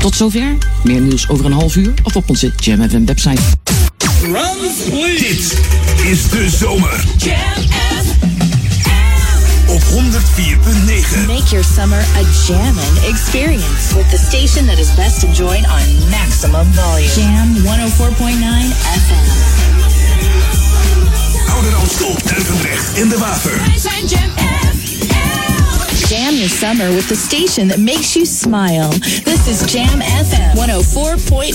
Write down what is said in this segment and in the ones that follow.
Tot zover. Meer nieuws over een half uur of op onze Jam FM website. Dit is de zomer. Jam Op 104.9. Make your summer a jammin' experience with the station that is best enjoyed on maximum volume. Jam 104.9 FM. Ouder Amstel, Duivendrecht in de water. Wij zijn Jam Jam your summer with the station that makes you smile. This is Jam FM 104.9.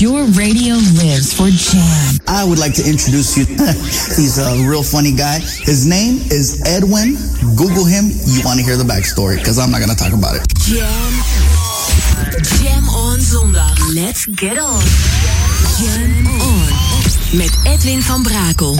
Your radio lives for Jam. I would like to introduce you. He's a real funny guy. His name is Edwin. Google him. You want to hear the backstory because I'm not going to talk about it. Jam. Jam on zondag. Let's get on. Jam on. Met Edwin van Brakel.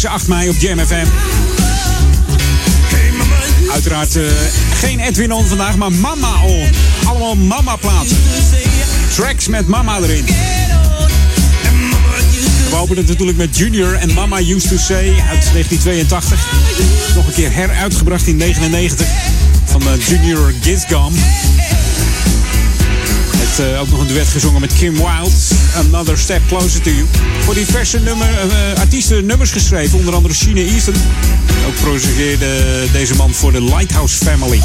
Deze 8 mei op Jam FM. Uiteraard uh, geen Edwin on vandaag, maar Mama on. Allemaal mama plaatsen. Tracks met mama erin. We openen natuurlijk met Junior en Mama Used to Say uit 1982. Nog een keer heruitgebracht in 1999 van uh, Junior Gisgum. Het uh, ook nog een duet gezongen met Kim Wilde. Another Step Closer to You. Voor diverse nummer, uh, artiesten nummers geschreven. Onder andere Sheena Easton. Ook produceerde deze man voor de Lighthouse Family.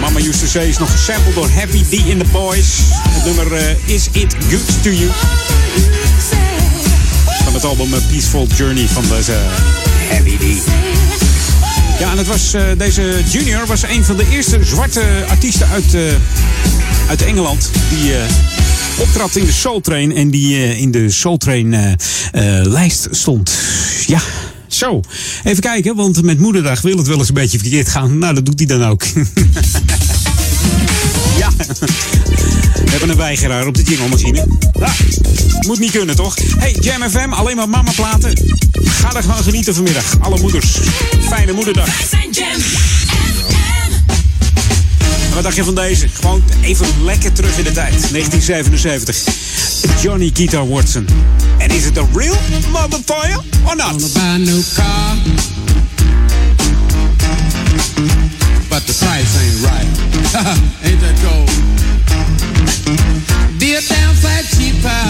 Mama Used to Say is nog gesampled door Happy D in the Boys. Het nummer uh, Is It Good to You. Van het album Peaceful Journey van deze Happy D. Ja, en het was, deze Junior was een van de eerste zwarte artiesten uit, uit Engeland. Die optrad in de Soul Train en die in de Soul Train lijst stond. Ja, zo. Even kijken, want met Moederdag wil het wel eens een beetje verkeerd gaan. Nou, dat doet hij dan ook. ja. We hebben een weigeraar op de jingelmachine. Ah, moet niet kunnen, toch? Hey, Jam FM, alleen maar mama platen. Ga er gewoon genieten vanmiddag. Alle moeders. Fijne moederdag. Wij zijn Jam Wat dacht je van deze? Gewoon even lekker terug in de tijd. 1977. Johnny Guitar Watson. And is it a real motherfucker or not? Wanna buy a new car, but the price ain't right. ain't that cold? Be a downside cheaper,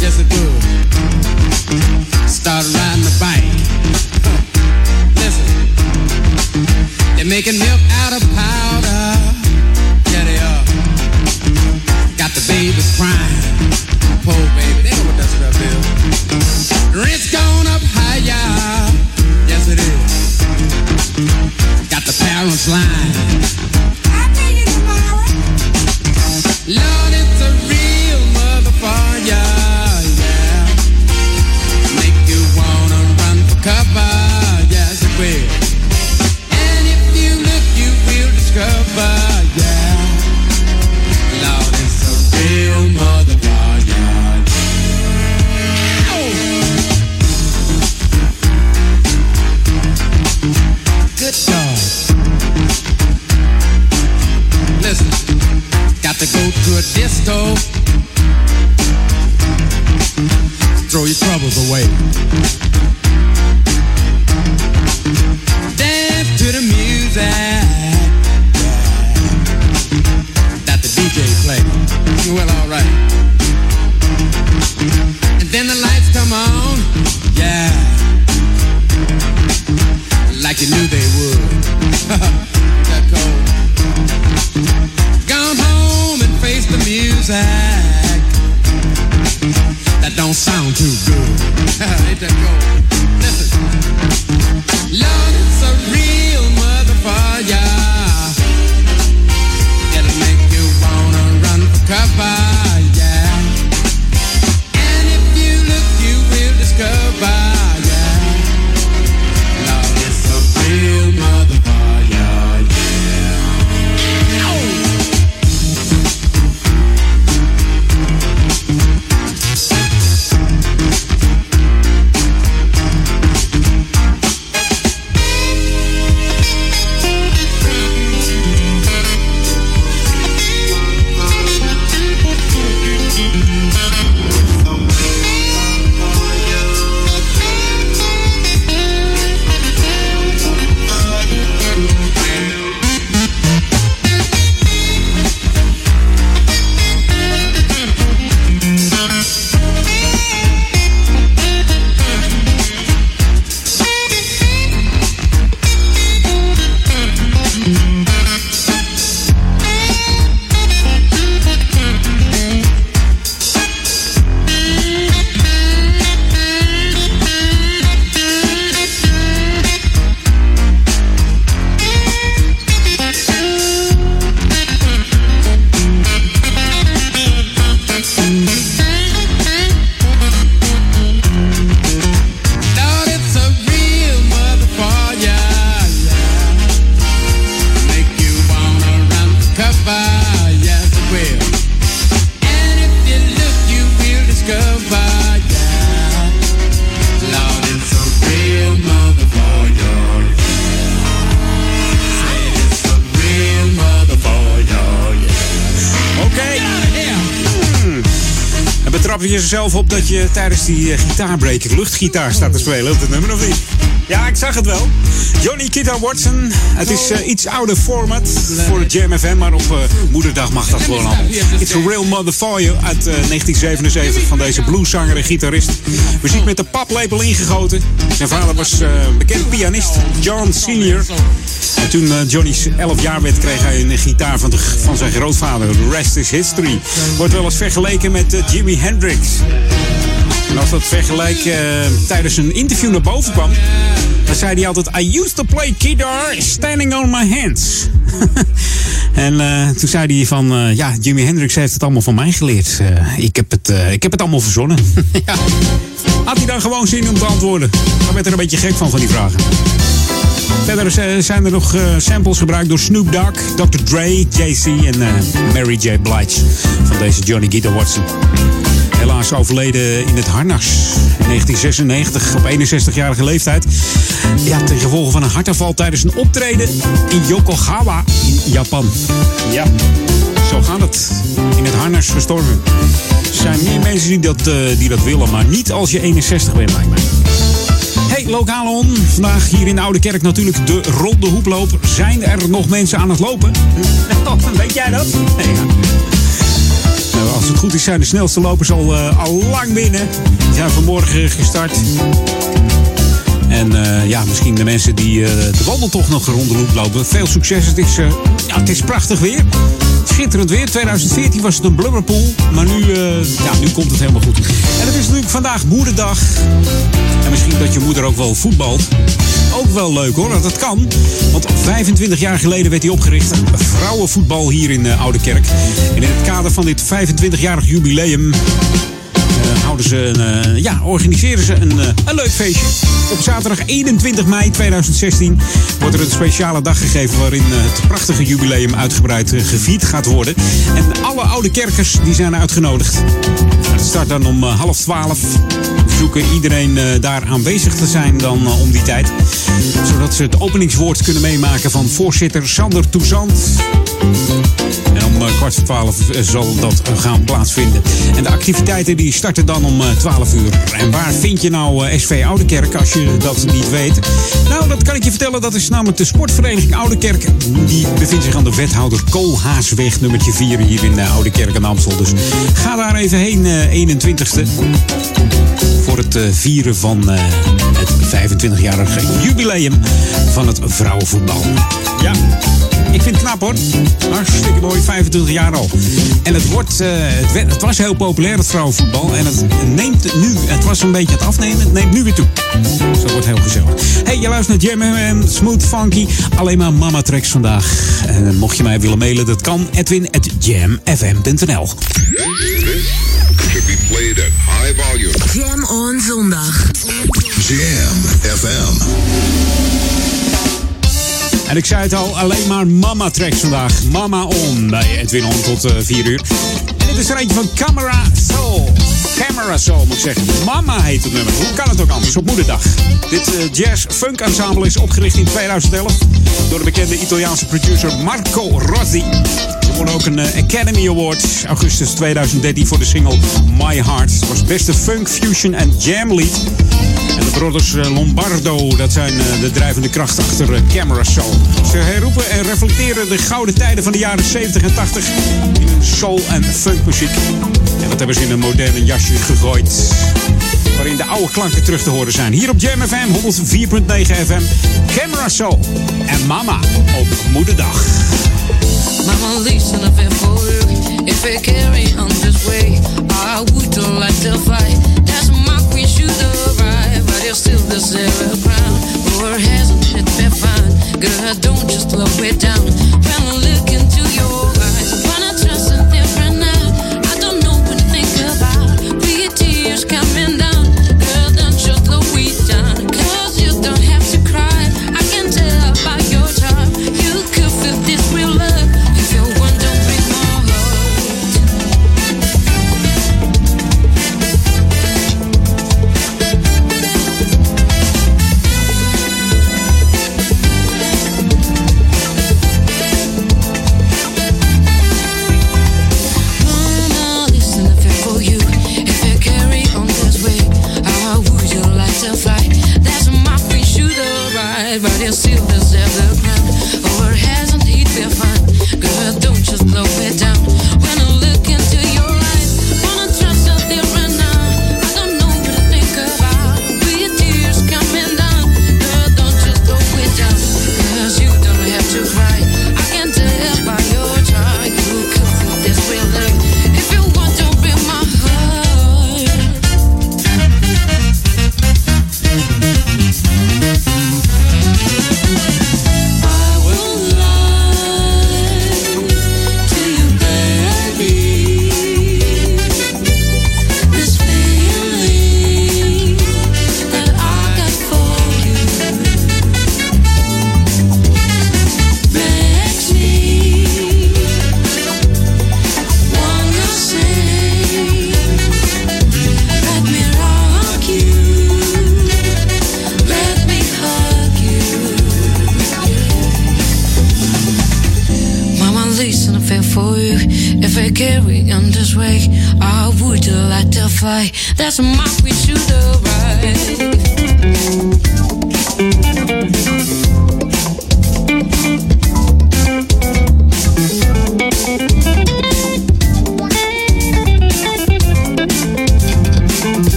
yes it would. Start riding the bike. Listen, they're making milk out of powder. Crying. Poor baby, they know what that stuff is. Rent's gone up higher. Yes, it is. Got the parents lying. To. Throw your troubles away. Dance to the music that the DJ play. Well, alright. Good. Ain't that cold? Jezelf op dat je tijdens die uh, gitaarbreak luchtgitaar staat te spelen op het nummer of niet? Ja, ik zag het wel. Johnny Guitar Watson. Het is uh, iets ouder format voor de Jam FM, maar op uh, moederdag mag dat gewoon allemaal. It's a Real Mother for You uit 1977 van deze blueszanger en gitarist. Muziek met de paplepel ingegoten. Zijn vader was bekend pianist, John Senior. En toen Johnny 11 jaar werd, kreeg hij een gitaar van, zijn grootvader. The rest is history. Wordt wel eens vergeleken met Jimi Hendrix. En als dat vergelijk uh, tijdens een interview naar boven kwam, dan zei hij altijd: I used to play guitar standing on my hands. en toen zei hij van: Ja, Jimi Hendrix heeft het allemaal van mij geleerd. ik, heb het, ik heb het allemaal verzonnen. ja. Had hij dan gewoon zin om te antwoorden? Dan werd er een beetje gek van, van die vragen. Verder zijn er nog samples gebruikt door Snoop Dogg, Dr. Dre, Jay-Z en Mary J. Blige van deze Johnny Guitar Watson. Helaas overleden in het harnas. In 1996 op 61-jarige leeftijd. Ja, ten gevolge van een hartaanval tijdens een optreden in Yokohama in Japan. Ja, zo gaat het. In het harnas gestorven. Er zijn meer mensen die dat, uh, die dat willen, maar niet als je 61 bent, lijkt mij. Hey, lokaal on. Vandaag hier in de Oude Kerk natuurlijk de ronde hoeploper. Zijn er nog mensen aan het lopen? Weet jij dat? Nee. Nou, als het goed is, zijn de snelste lopers al, uh, al lang binnen. Die zijn vanmorgen gestart. En uh, ja, misschien de mensen die uh, de wandeltocht nog rond de lopen. Veel succes. Het ja, het is prachtig weer. Schitterend weer. 2014 was het een blubberpool. Maar nu, ja, nu komt het helemaal goed. En het is natuurlijk vandaag moederdag. En misschien dat je moeder ook wel voetbalt. Ook wel leuk hoor, dat kan. Want 25 jaar geleden werd hij opgericht. Vrouwenvoetbal hier in Oude Kerk. En in het kader van dit 25-jarig jubileum uh, ze uh, ja, organiseren ze een, uh, een leuk feestje. Op zaterdag 21 mei 2016 wordt er een speciale dag gegeven waarin het prachtige jubileum uitgebreid gevierd gaat worden. En alle oude kerkers die zijn uitgenodigd. Het start dan om half twaalf. We zoeken iedereen daar aanwezig te zijn dan om die tijd. Zodat ze het openingswoord kunnen meemaken van voorzitter Sander Toezant. En om kwart voor twaalf zal dat gaan plaatsvinden. En de activiteiten die starten dan om 12 uur. En waar vind je nou SV Oudekerk als je dat niet weet? Nou, dat kan ik je vertellen. Dat is namelijk de sportvereniging Oudekerk. Die bevindt zich aan de wethouder Koolhaasweg nummertje 4 hier in Oudekerk en Amstel. Dus ga daar even heen, 21ste. Voor het vieren van het 25-jarige jubileum van het vrouwenvoetbal. Ja, ik vind het knap hoor. Hartstikke mooi, 25 jaar al. En het, wordt, uh, het, werd, het, was heel populair, het vrouwenvoetbal. En het neemt nu, het was een beetje het afnemen, het neemt nu weer toe. Dus dat wordt heel gezellig. Hey, je luistert naar Jam en Smooth Funky. Alleen maar mama tracks vandaag. En mocht je mij willen mailen, dat kan. Edwin at jamfm.nl should be played at high volume. Jam on zondag. Jam FM. En ik zei het al, alleen maar mama tracks vandaag. Mama on bij Edwin On tot uh, 4 uur. En dit is er eentje van Camera Soul. Camera Soul moet ik zeggen. Mama heet het nummer. Hoe kan het ook anders op moederdag? Dit uh, jazz funk ensemble is opgericht in 2011 door de bekende Italiaanse producer Marco Rossi. Ze won ook een uh, Academy Award augustus 2013 voor de single My Heart. Het was beste funk, fusion en jam lead. En de brothers Lombardo, dat zijn de drijvende kracht achter Camera Soul. Ze herroepen en reflecteren de gouden tijden van de jaren 70 en 80 in soul- en funkmuziek. En dat hebben ze in een moderne jasje gegooid. Waarin de oude klanken terug te horen zijn. Hier op Jam FM 104.9 FM. Camera Soul en Mama op Moederdag. Mama, listen up for. If we carry on this way, I would like to fight. You're still the zero crown. Or hasn't it been fine? Girl, don't just slow it down. When I look into your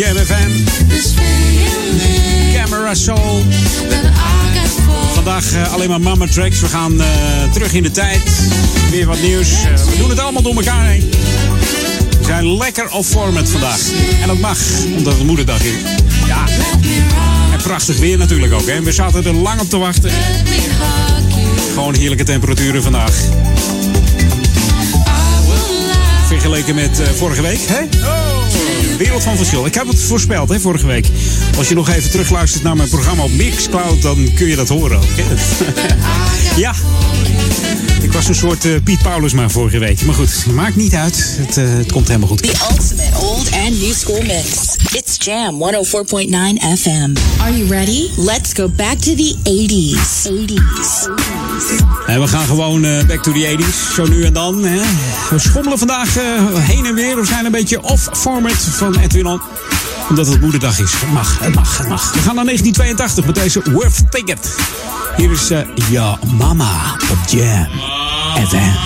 Jam FM. Camera Soul. Vandaag eh, alleen maar mama tracks. We gaan eh, terug in de tijd. Weer wat nieuws. Eh, we doen het allemaal door elkaar heen. We zijn lekker op format vandaag. En dat mag, omdat het moederdag is. Ja. En prachtig weer natuurlijk ook. Hè. We zaten er lang op te wachten. Gewoon heerlijke temperaturen vandaag vergeleken met vorige week. Hè? wereld van verschil. Ik heb het voorspeld hè, vorige week. Als je nog even terugluistert naar mijn programma op Mixcloud, dan kun je dat horen ja. Ik was een soort eh, Piet Paulus maar vorige week. Maar goed, maakt niet uit. Het, eh, het komt helemaal goed new school mix. It's Jam 104.9 FM. Are you ready? Let's go back to the 80s. 80s. En we gaan gewoon uh, back to the 80s, zo nu en dan. Hè. We schommelen vandaag uh, heen en weer. We zijn een beetje off-format van Edwin On. Omdat het moederdag is. Het mag, het mag, het mag. We gaan naar 1982 met deze Worth Ticket. Hier is uh, Ja Mama op Jam FM.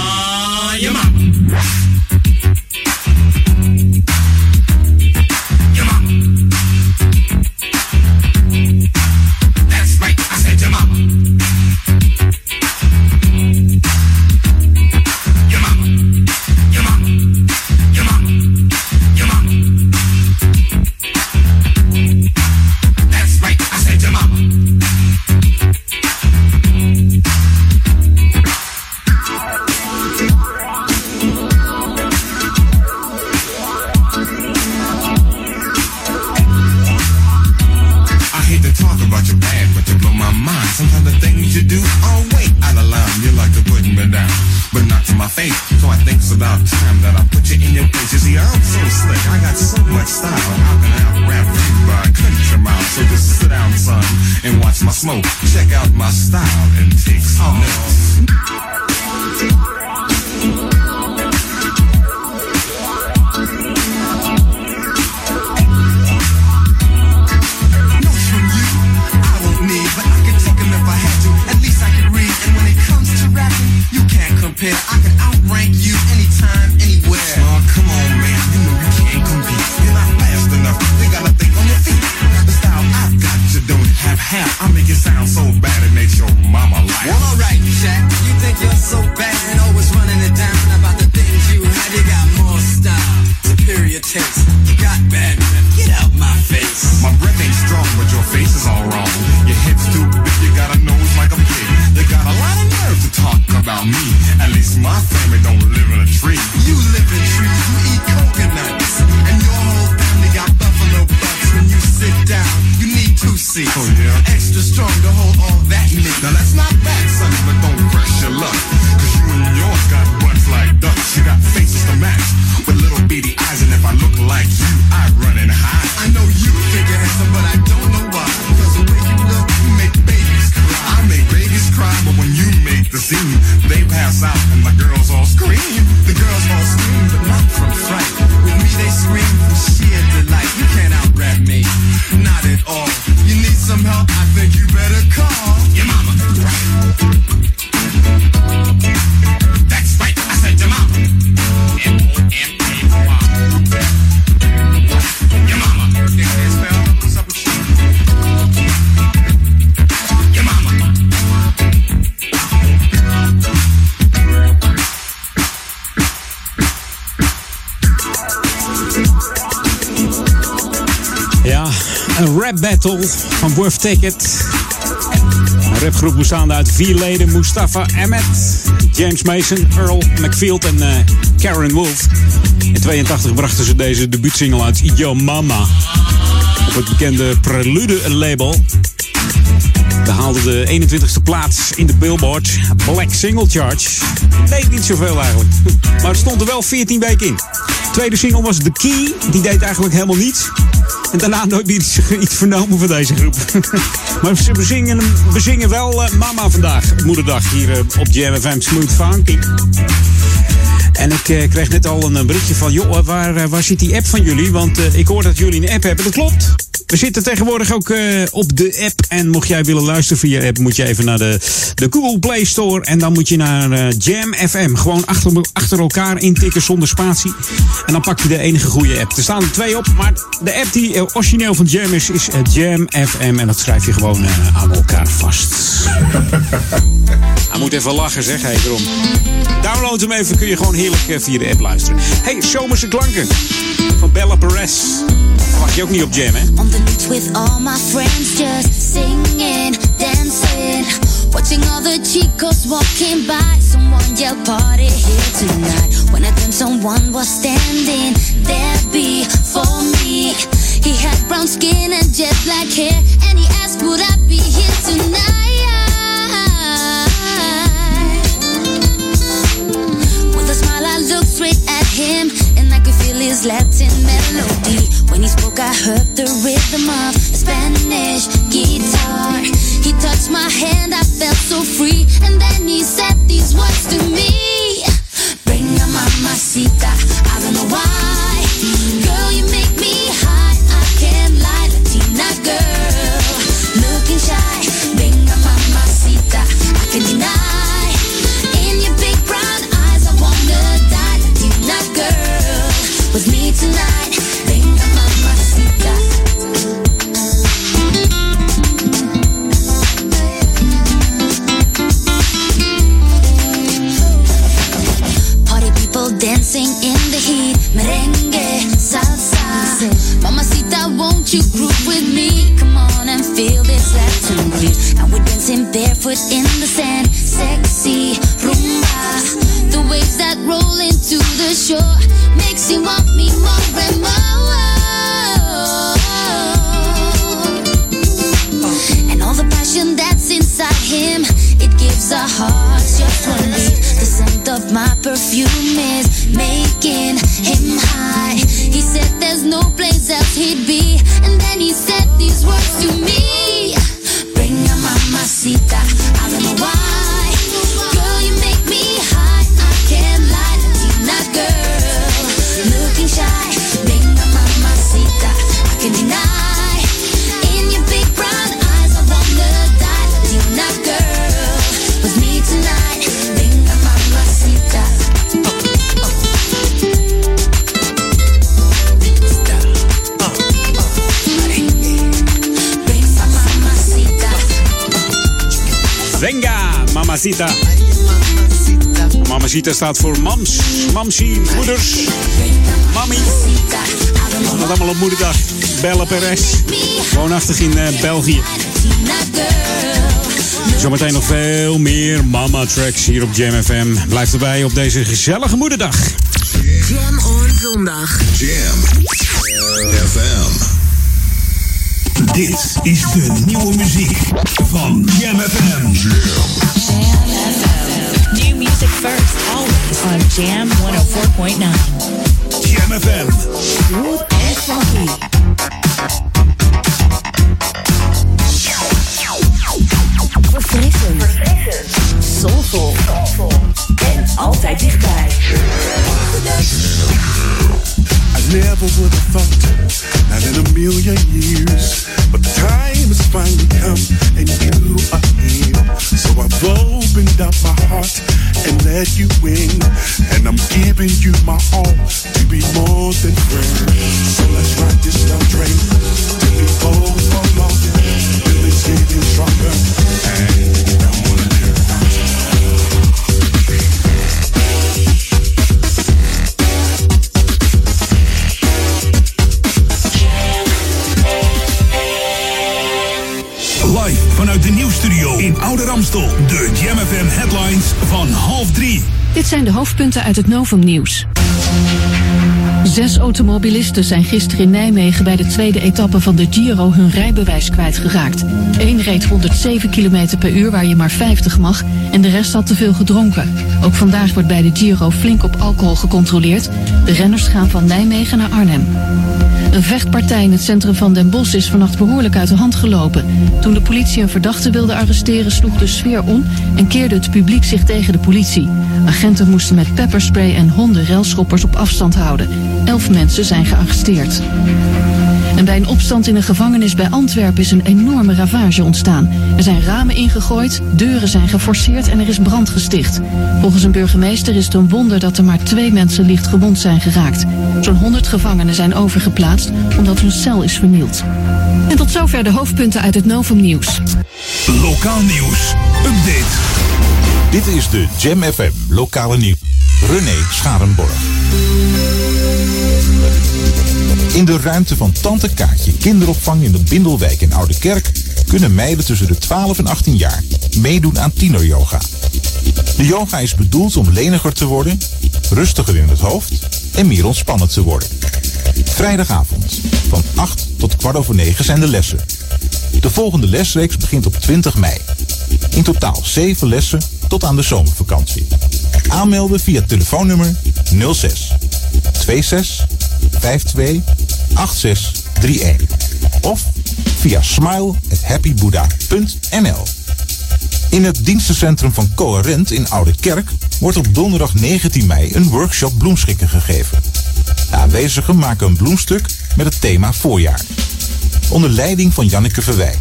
Van Worth Ticket. Een rapgroep bestaande uit vier leden. Mustafa Ahmed, James Mason, Earl McField en uh, Karen Wolf. In 82 brachten ze deze debuutsingle uit Yo Mama. Op het bekende Prelude label. We haalden de 21ste plaats in de Billboard Black Single Charge. Deed niet zoveel eigenlijk. Maar het stond er wel 14 weken in. De tweede single was The Key. Die deed eigenlijk helemaal niets. En daarna nooit iets, vernomen van deze groep. maar ze bezingen, bezingen wel uh, Mama vandaag, moederdag, hier uh, op Jam FM Smooth Funky. En ik uh, kreeg net al een berichtje van, joh, waar, waar zit die app van jullie? Want ik hoor dat jullie een app hebben. Dat klopt. We zitten tegenwoordig ook uh, op de app. En mocht jij willen luisteren via app, moet je even naar de, de Google Play Store. En dan moet je naar uh, Jam FM. Gewoon achter, achter elkaar intikken zonder spatie. En dan pak je de enige goede app. Er staan er twee op, maar de app die uh, origineel van Jam is, is Jam FM. En dat schrijf je gewoon aan elkaar vast. Hij moet even lachen, zeg. Hey, erom. Download hem even, kun je gewoon heerlijk via de app luisteren. Hey, zomerse klanken van Bella Perez. Mag je ook niet op Jam, hè? On the beach with all my friends, just singing, dancing. Watching all the chicos walking by. Someone yelled party here tonight. When I turned, someone was standing there before me. He had brown skin and jet black hair. And he asked, would I be here tonight? With a smile, I looked straight at him. Could feel his Latin melody. When he spoke, I heard the rhythm of Spanish guitar. He touched my hand, I felt so free. And then he said these words to me Bring a mamacita, I don't know why. Girl, you make me Mamacita, won't you groove with me? Come on and feel this Latin. And we're dancing barefoot in the sand, sexy rumba. The waves that roll into the shore makes you want me more and more. And all the passion that's inside him, it gives one beat. Of my perfume is making him high. He said there's no place else he'd be. And then he said these words to me Bring a mamacita, I don't know why. Mamacita. Mamacita staat voor mams, mamsie, moeders, mami. Dat allemaal op moederdag. Bella Perez, woonachtig in eh, België. Zometeen nog veel meer mama tracks hier op Jam FM. Blijf erbij op deze gezellige moederdag. Jam on zondag. Jam FM. Dit is de nieuwe muziek van Jam FM. New music first, always on Jam 104.9. Jam FM. Smooth and funky. Verfrissend. Soulful. En altijd dichtbij. Never would have thought, not in a million years. But the time has finally come, and you are here. So I've opened up my heart and let you in. And I'm giving you my all to be more than friends. So let's ride this love train till we both are lost. Till it's getting stronger. Dit zijn de hoofdpunten uit het Novum Nieuws. Zes automobilisten zijn gisteren in Nijmegen bij de tweede etappe van de Giro hun rijbewijs kwijtgeraakt. Eén reed 107 km per uur waar je maar 50 mag en de rest had te veel gedronken. Ook vandaag wordt bij de Giro flink op alcohol gecontroleerd. De renners gaan van Nijmegen naar Arnhem. Een vechtpartij in het centrum van Den Bosch is vannacht behoorlijk uit de hand gelopen. Toen de politie een verdachte wilde arresteren sloeg de sfeer om en keerde het publiek zich tegen de politie. Agenten moesten met pepperspray en honden relschoppers op afstand houden. Elf mensen zijn gearresteerd. En bij een opstand in een gevangenis bij Antwerpen is een enorme ravage ontstaan. Er zijn ramen ingegooid, deuren zijn geforceerd en er is brand gesticht. Volgens een burgemeester is het een wonder dat er maar twee mensen licht gewond zijn geraakt. Zo'n 100 gevangenen zijn overgeplaatst omdat hun cel is vernield. En tot zover de hoofdpunten uit het Novum Nieuws. Lokaal nieuws. Update. Dit is de Jam FM lokale nieuws. René Scharenborg. In de ruimte van Tante Kaatje kinderopvang in de Bindelwijk in Oude Kerk kunnen meiden tussen de 12 en 18 jaar meedoen aan tieneryoga. De yoga is bedoeld om leniger te worden, rustiger in het hoofd en meer ontspannen te worden. Vrijdagavond van 8 tot kwart over 9 zijn de lessen. De volgende lesreeks begint op 20 mei. In totaal 7 lessen tot aan de zomervakantie. Aanmelden via telefoonnummer 06 26 52 8631 of via smile@happybuddha.nl. In het dienstencentrum van Coherent in Oude Kerk wordt op donderdag 19 mei een workshop bloemschikken gegeven. De aanwezigen maken een bloemstuk met het thema voorjaar. Onder leiding van Janneke Verwij.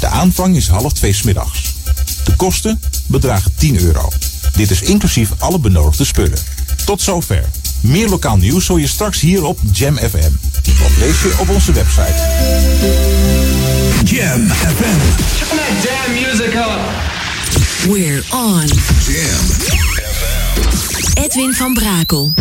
De aanvang is half twee smiddags. De kosten bedragen 10 euro. Dit is inclusief alle benodigde spullen. Tot zover. Meer lokaal nieuws hoor je straks hier op Jam FM. Of lees je op onze website. Jam FM. Turn that damn music up. We're on. Jam Edwin van Brakel.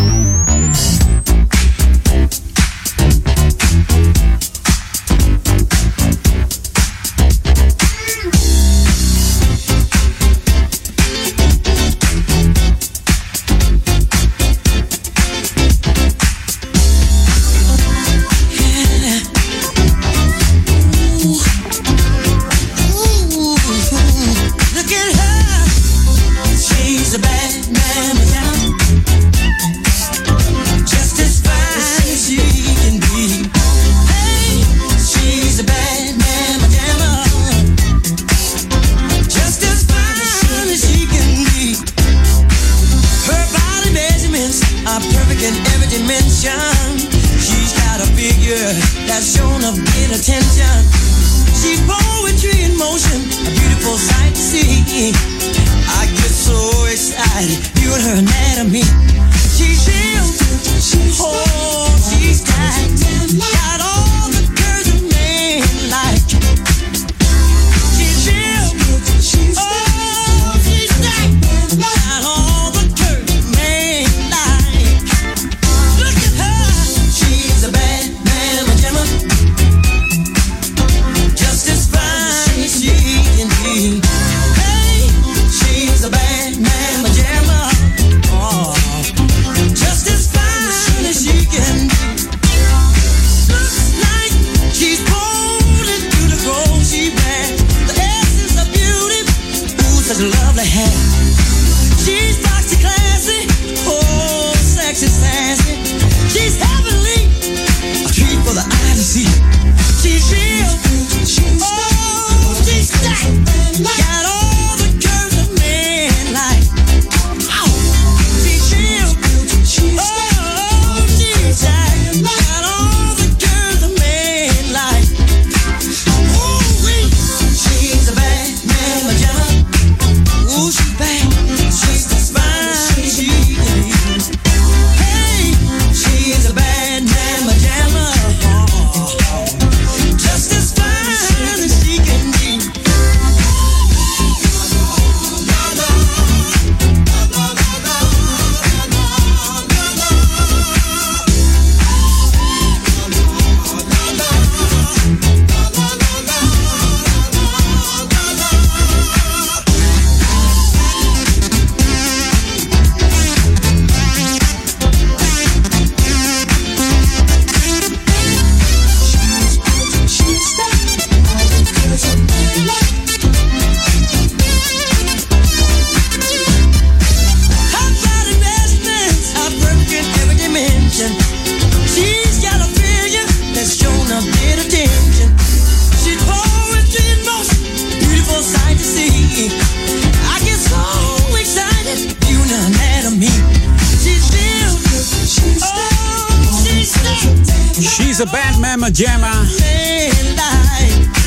She's a bad mama jamma.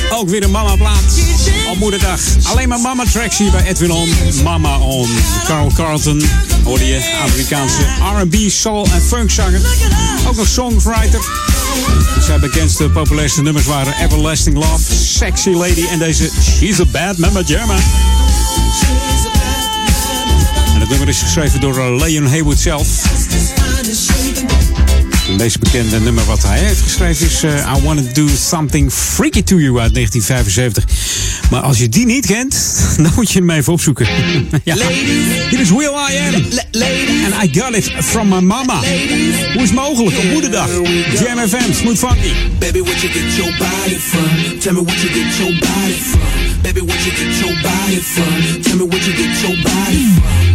Ook weer een mama plaat op moederdag. Alleen maar mama tracks hier bij Edwin On. Mama On. Carl Carlton hoorde je. Amerikaanse R&B, soul en funkzanger. Ook nog songwriter. Zijn bekendste populairste nummers waren Everlasting Love, Sexy Lady en deze She's a Bad Mama Jamma. En het nummer is geschreven door uh, Leon Haywood zelf. En deze bekende nummer wat hij heeft geschreven is uh, I Wanna Do Something Freaky To You uit 1975. Maar als je die niet kent, dan moet je hem even opzoeken. ja. Hier is Will I Am. And I Got It From My Mama. Hoe is het mogelijk op moederdag? Jam FM, Smooth Funky. Baby, what you get your body from? Tell me what you get your body from. Baby, what you get your body from? Tell me what you get your body from.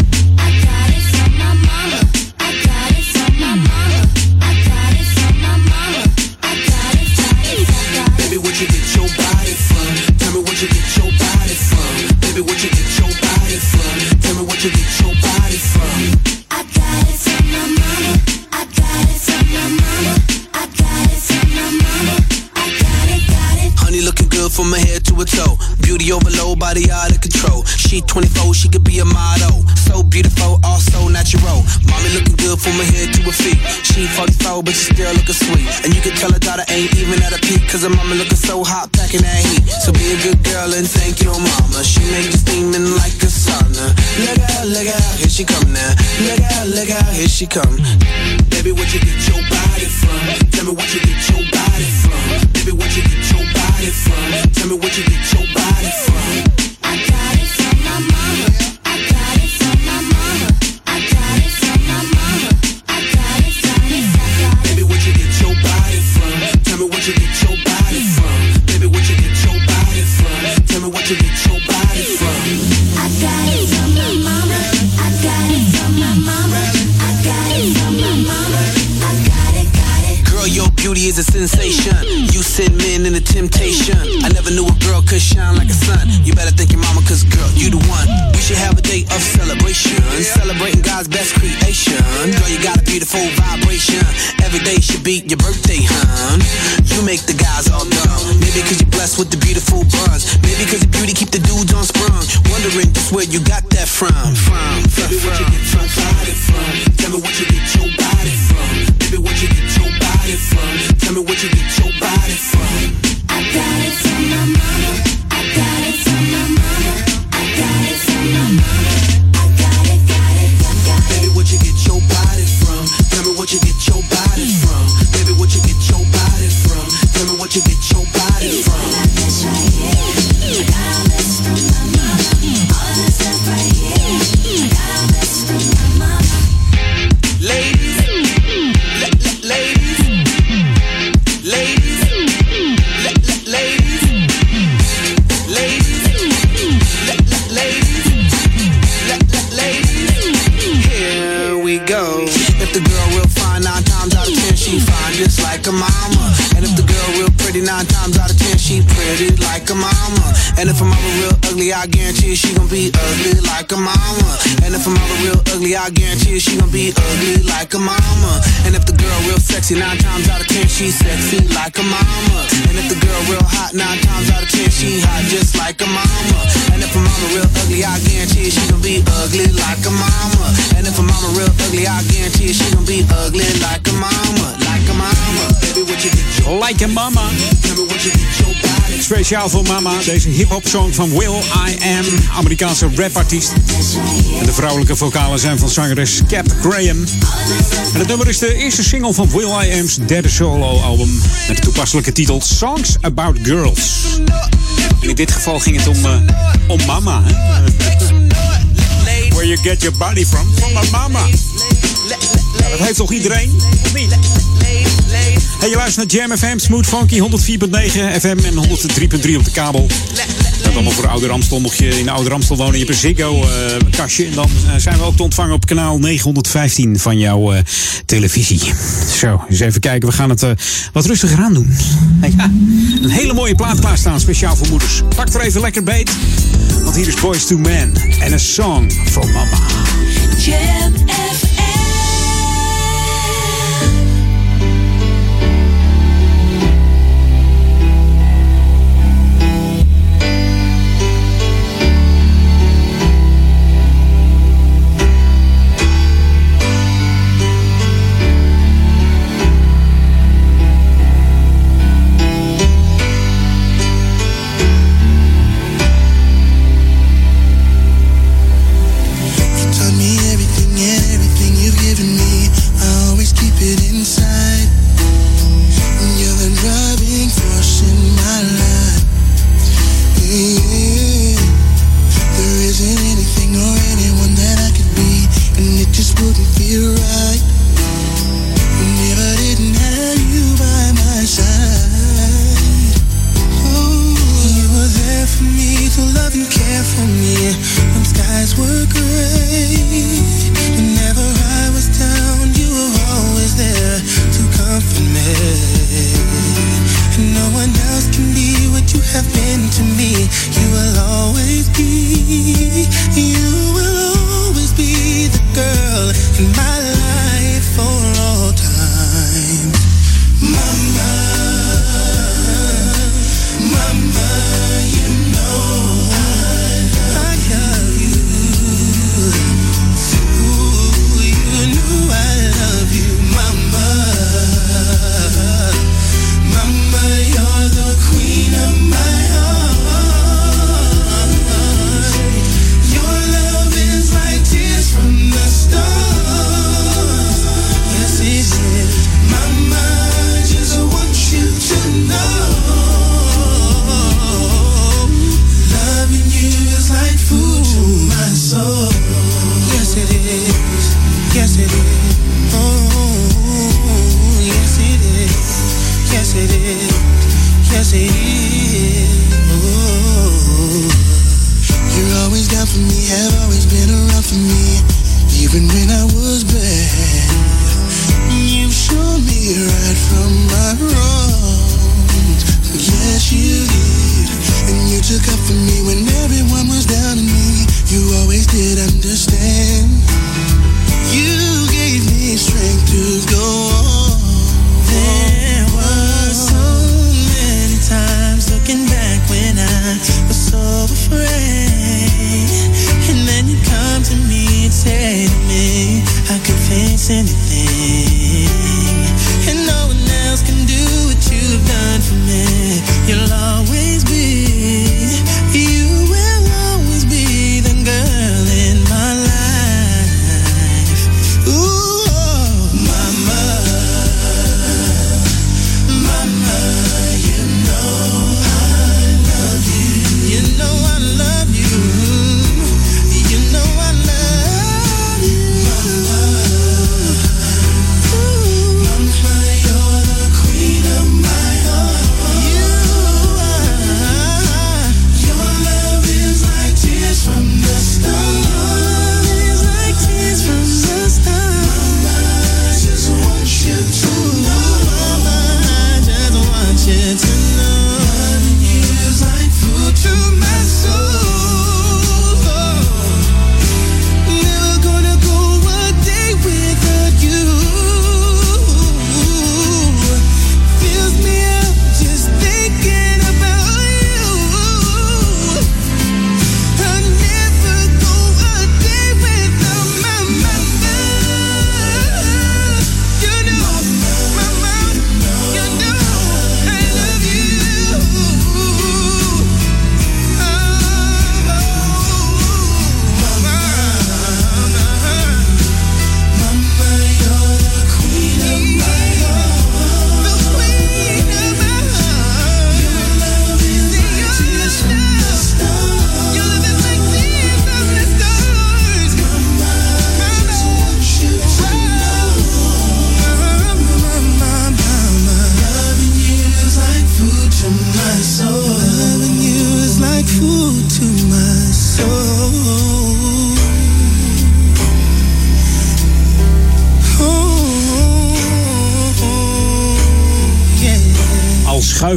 You get your body from. Baby, what you get your body from? Tell me what you get your body from. I got it from my from her head to her toe. Beauty overload, body out of control. She 24, she could be a model. So beautiful, also natural. Mommy looking good from her head to her feet. She 44, but she still looking sweet. And you can tell her daughter ain't even at a peak. Cause her mama looking so hot, packing that heat. So be a good girl and thank your mama. She make you steaming like a sauna. Look out, look out, here she come now. Look out, look out, here she come. Baby, what you get your body from? Tell me what you get your body from. Baby, what you get your body Tell me what you get your body from. Beauty is a sensation. You send men in into temptation. I never knew a girl could shine like a sun. You better thank your mama, cause girl, you the one. We should have a day of celebration. Celebrating God's best creation. Girl, you got a beautiful vibration. Every day should be your birthday, hun. You make the guys all dumb. Maybe cause you're blessed with the beautiful buns. Maybe cause your beauty keep the dudes on sprung. Wondering just where you got that from. From, from, Baby, what you get your body from? Tell me what you get your body from. Baby, what you get body from? Tell me what you get your body from. I got it from my mama. Like a mama. And if a mama real ugly, I guarantee she gon' be ugly like a mama. And if a mama real ugly, I guarantee she gon' be ugly like a mama. And if the girl real sexy, nine times out of ten she sexy like a mama. And if the girl real hot, nine times out of ten she hot just like a mama. And if a mama real ugly, I guarantee she gon' be ugly like a mama. And if a mama real ugly, I guarantee she gon' be ugly like a mama, like a mama. Baby, what you get your Like a Mama. Tell me what you get your body Speciaal voor mama, deze hip-hop song van Will I Am, Amerikaanse rapartiest. En de vrouwelijke vocalen zijn van zangeres Cap Graham. En het nummer is de eerste single van Will I Am's derde solo-album. Met de toepasselijke titel Songs About Girls. In dit geval ging het om, eh, om mama. Hè? Where you get your body from? From mama. Nou, dat heeft toch iedereen? Hey, je luistert naar Jam FM, Smooth Funky, 104.9 FM en 103.3 op de kabel. Dat allemaal voor Oude Ramstel. Mocht je in Oude Ramstel wonen, je hebt een Ziggo-kastje. en dan eh, zijn we ook te ontvangen op kanaal 915 van jouw eh, televisie. Zo, eens even kijken. We gaan het eh, wat rustiger aan doen. Ja, een hele mooie plaat klaarstaan, speciaal voor moeders. Pak er even lekker beet. Want hier is Boys to Men en een song for mama. Jam FM.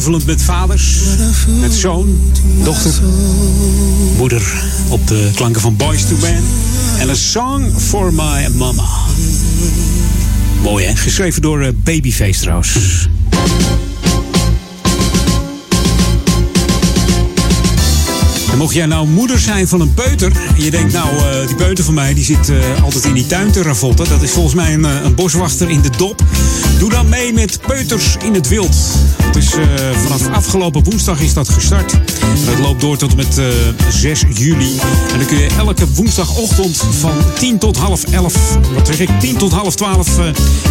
Al schuifelend met vaders, met zoon, dochter, moeder op de klanken van Boys to Man. En een song for my mama. Mooi hè, geschreven door eh, Babyface trouwens. En mocht jij nou moeder zijn van een peuter. En je denkt, nou, eh, die peuter van mij die zit eh, altijd in die tuin te ravotten. Dat is volgens mij een, een boswachter in de dop. Doe dan mee met Peuters in het Wild. Het is eh, vanaf afgelopen woensdag is dat gestart. Dat loopt door tot en met eh, 6 juli. En dan kun je elke woensdagochtend van 10 tot half 11, wat zeg ik, 10 tot half 12 eh,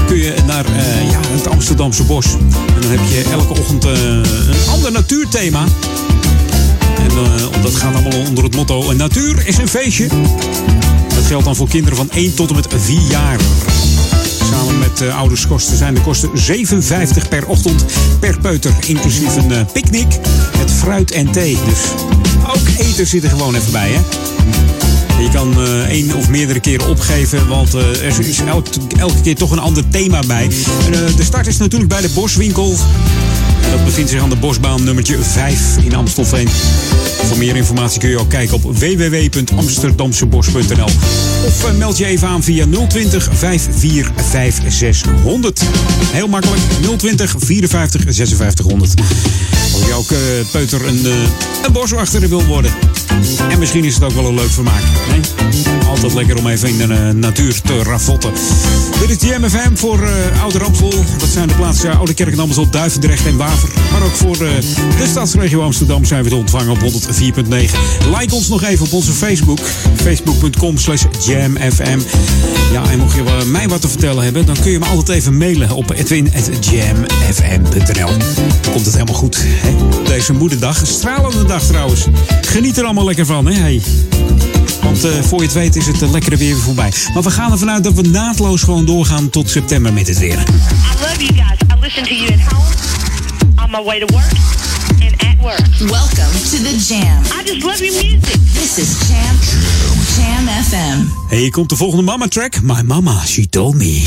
kun je naar eh, ja, het Amsterdamse bos. En dan heb je elke ochtend eh, een ander natuurthema. En eh, dat gaat allemaal onder het motto: Natuur is een feestje. Dat geldt dan voor kinderen van 1 tot en met 4 jaar. Samen met uh, ouderskosten zijn de kosten 57 per ochtend per peuter. Inclusief een eh, picknick met fruit en thee. Dus ook eten zit er gewoon even bij, hè? Je kan eh, één of meerdere keren opgeven, want eh, er is elke, elke keer toch een ander thema bij. Eh, de start is natuurlijk bij de Boswinkel dat bevindt zich aan de Bosbaan nummertje 5 in Amstelveen. Voor meer informatie kun je ook kijken op www.amsterdamsebos.nl of eh, meld je even aan via 020 545 600. Heel makkelijk 020 54 5600. Als je ook eh, peuter een, eh, een boswachter wil worden. En misschien is het ook wel een leuk vermaak. Altijd lekker om even in de eh, natuur te ravotten. Dit is de MFM voor eh Oude Ramsel. Dat zijn de plaatsen Oude Kerk en Amstel, Duivendrecht en Waver. Maar ook voor eh, de stadsregio Amsterdam zijn we te ontvangen op 104.9. Like ons nog even op onze Facebook. Facebook.com slash jamfm. Ja, en mocht je mij wat te vertellen hebben, dan kun je me altijd even mailen op edwin.jamfm.nl. Komt het helemaal goed. Hè? Deze moederdag, stralende dag trouwens. Geniet er allemaal lekker van, hè? Hey. Want eh, voor je het weet is het uh, lekkere weer weer voorbij. Maar we gaan ervan uit dat we naadloos gewoon doorgaan tot september met het weer. I love you guys. I listen to you at home, on my way to work, and at work. Welcome to the Jam. I just love your music. This is Jam. Jam FM. En hier komt de volgende mama track. My mama, she told me.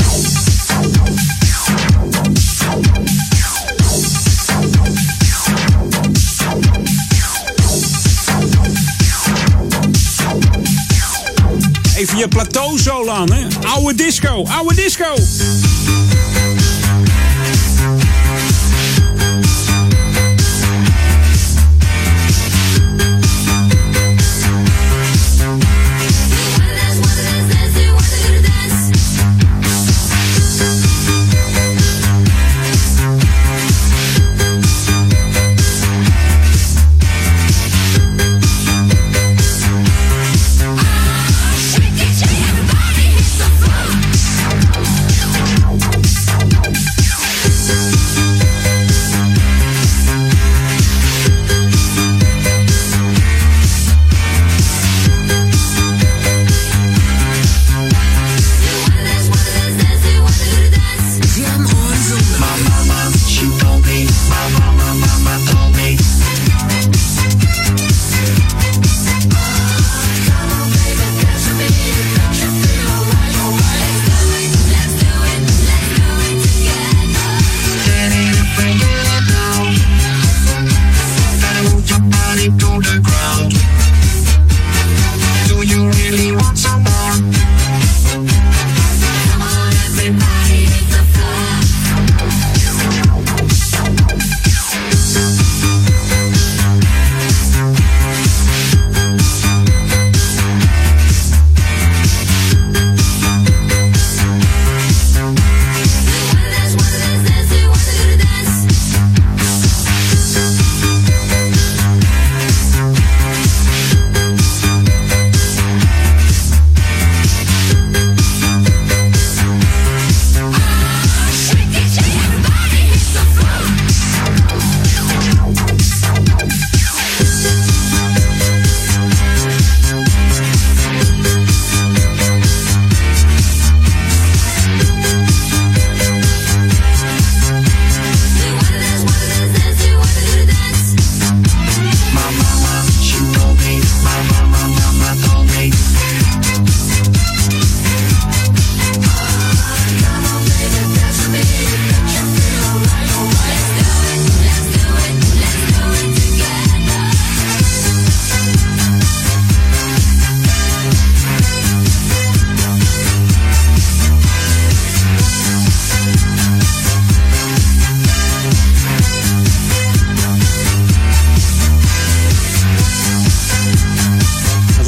Je plateau zo aan, hè? Oude disco, oude disco.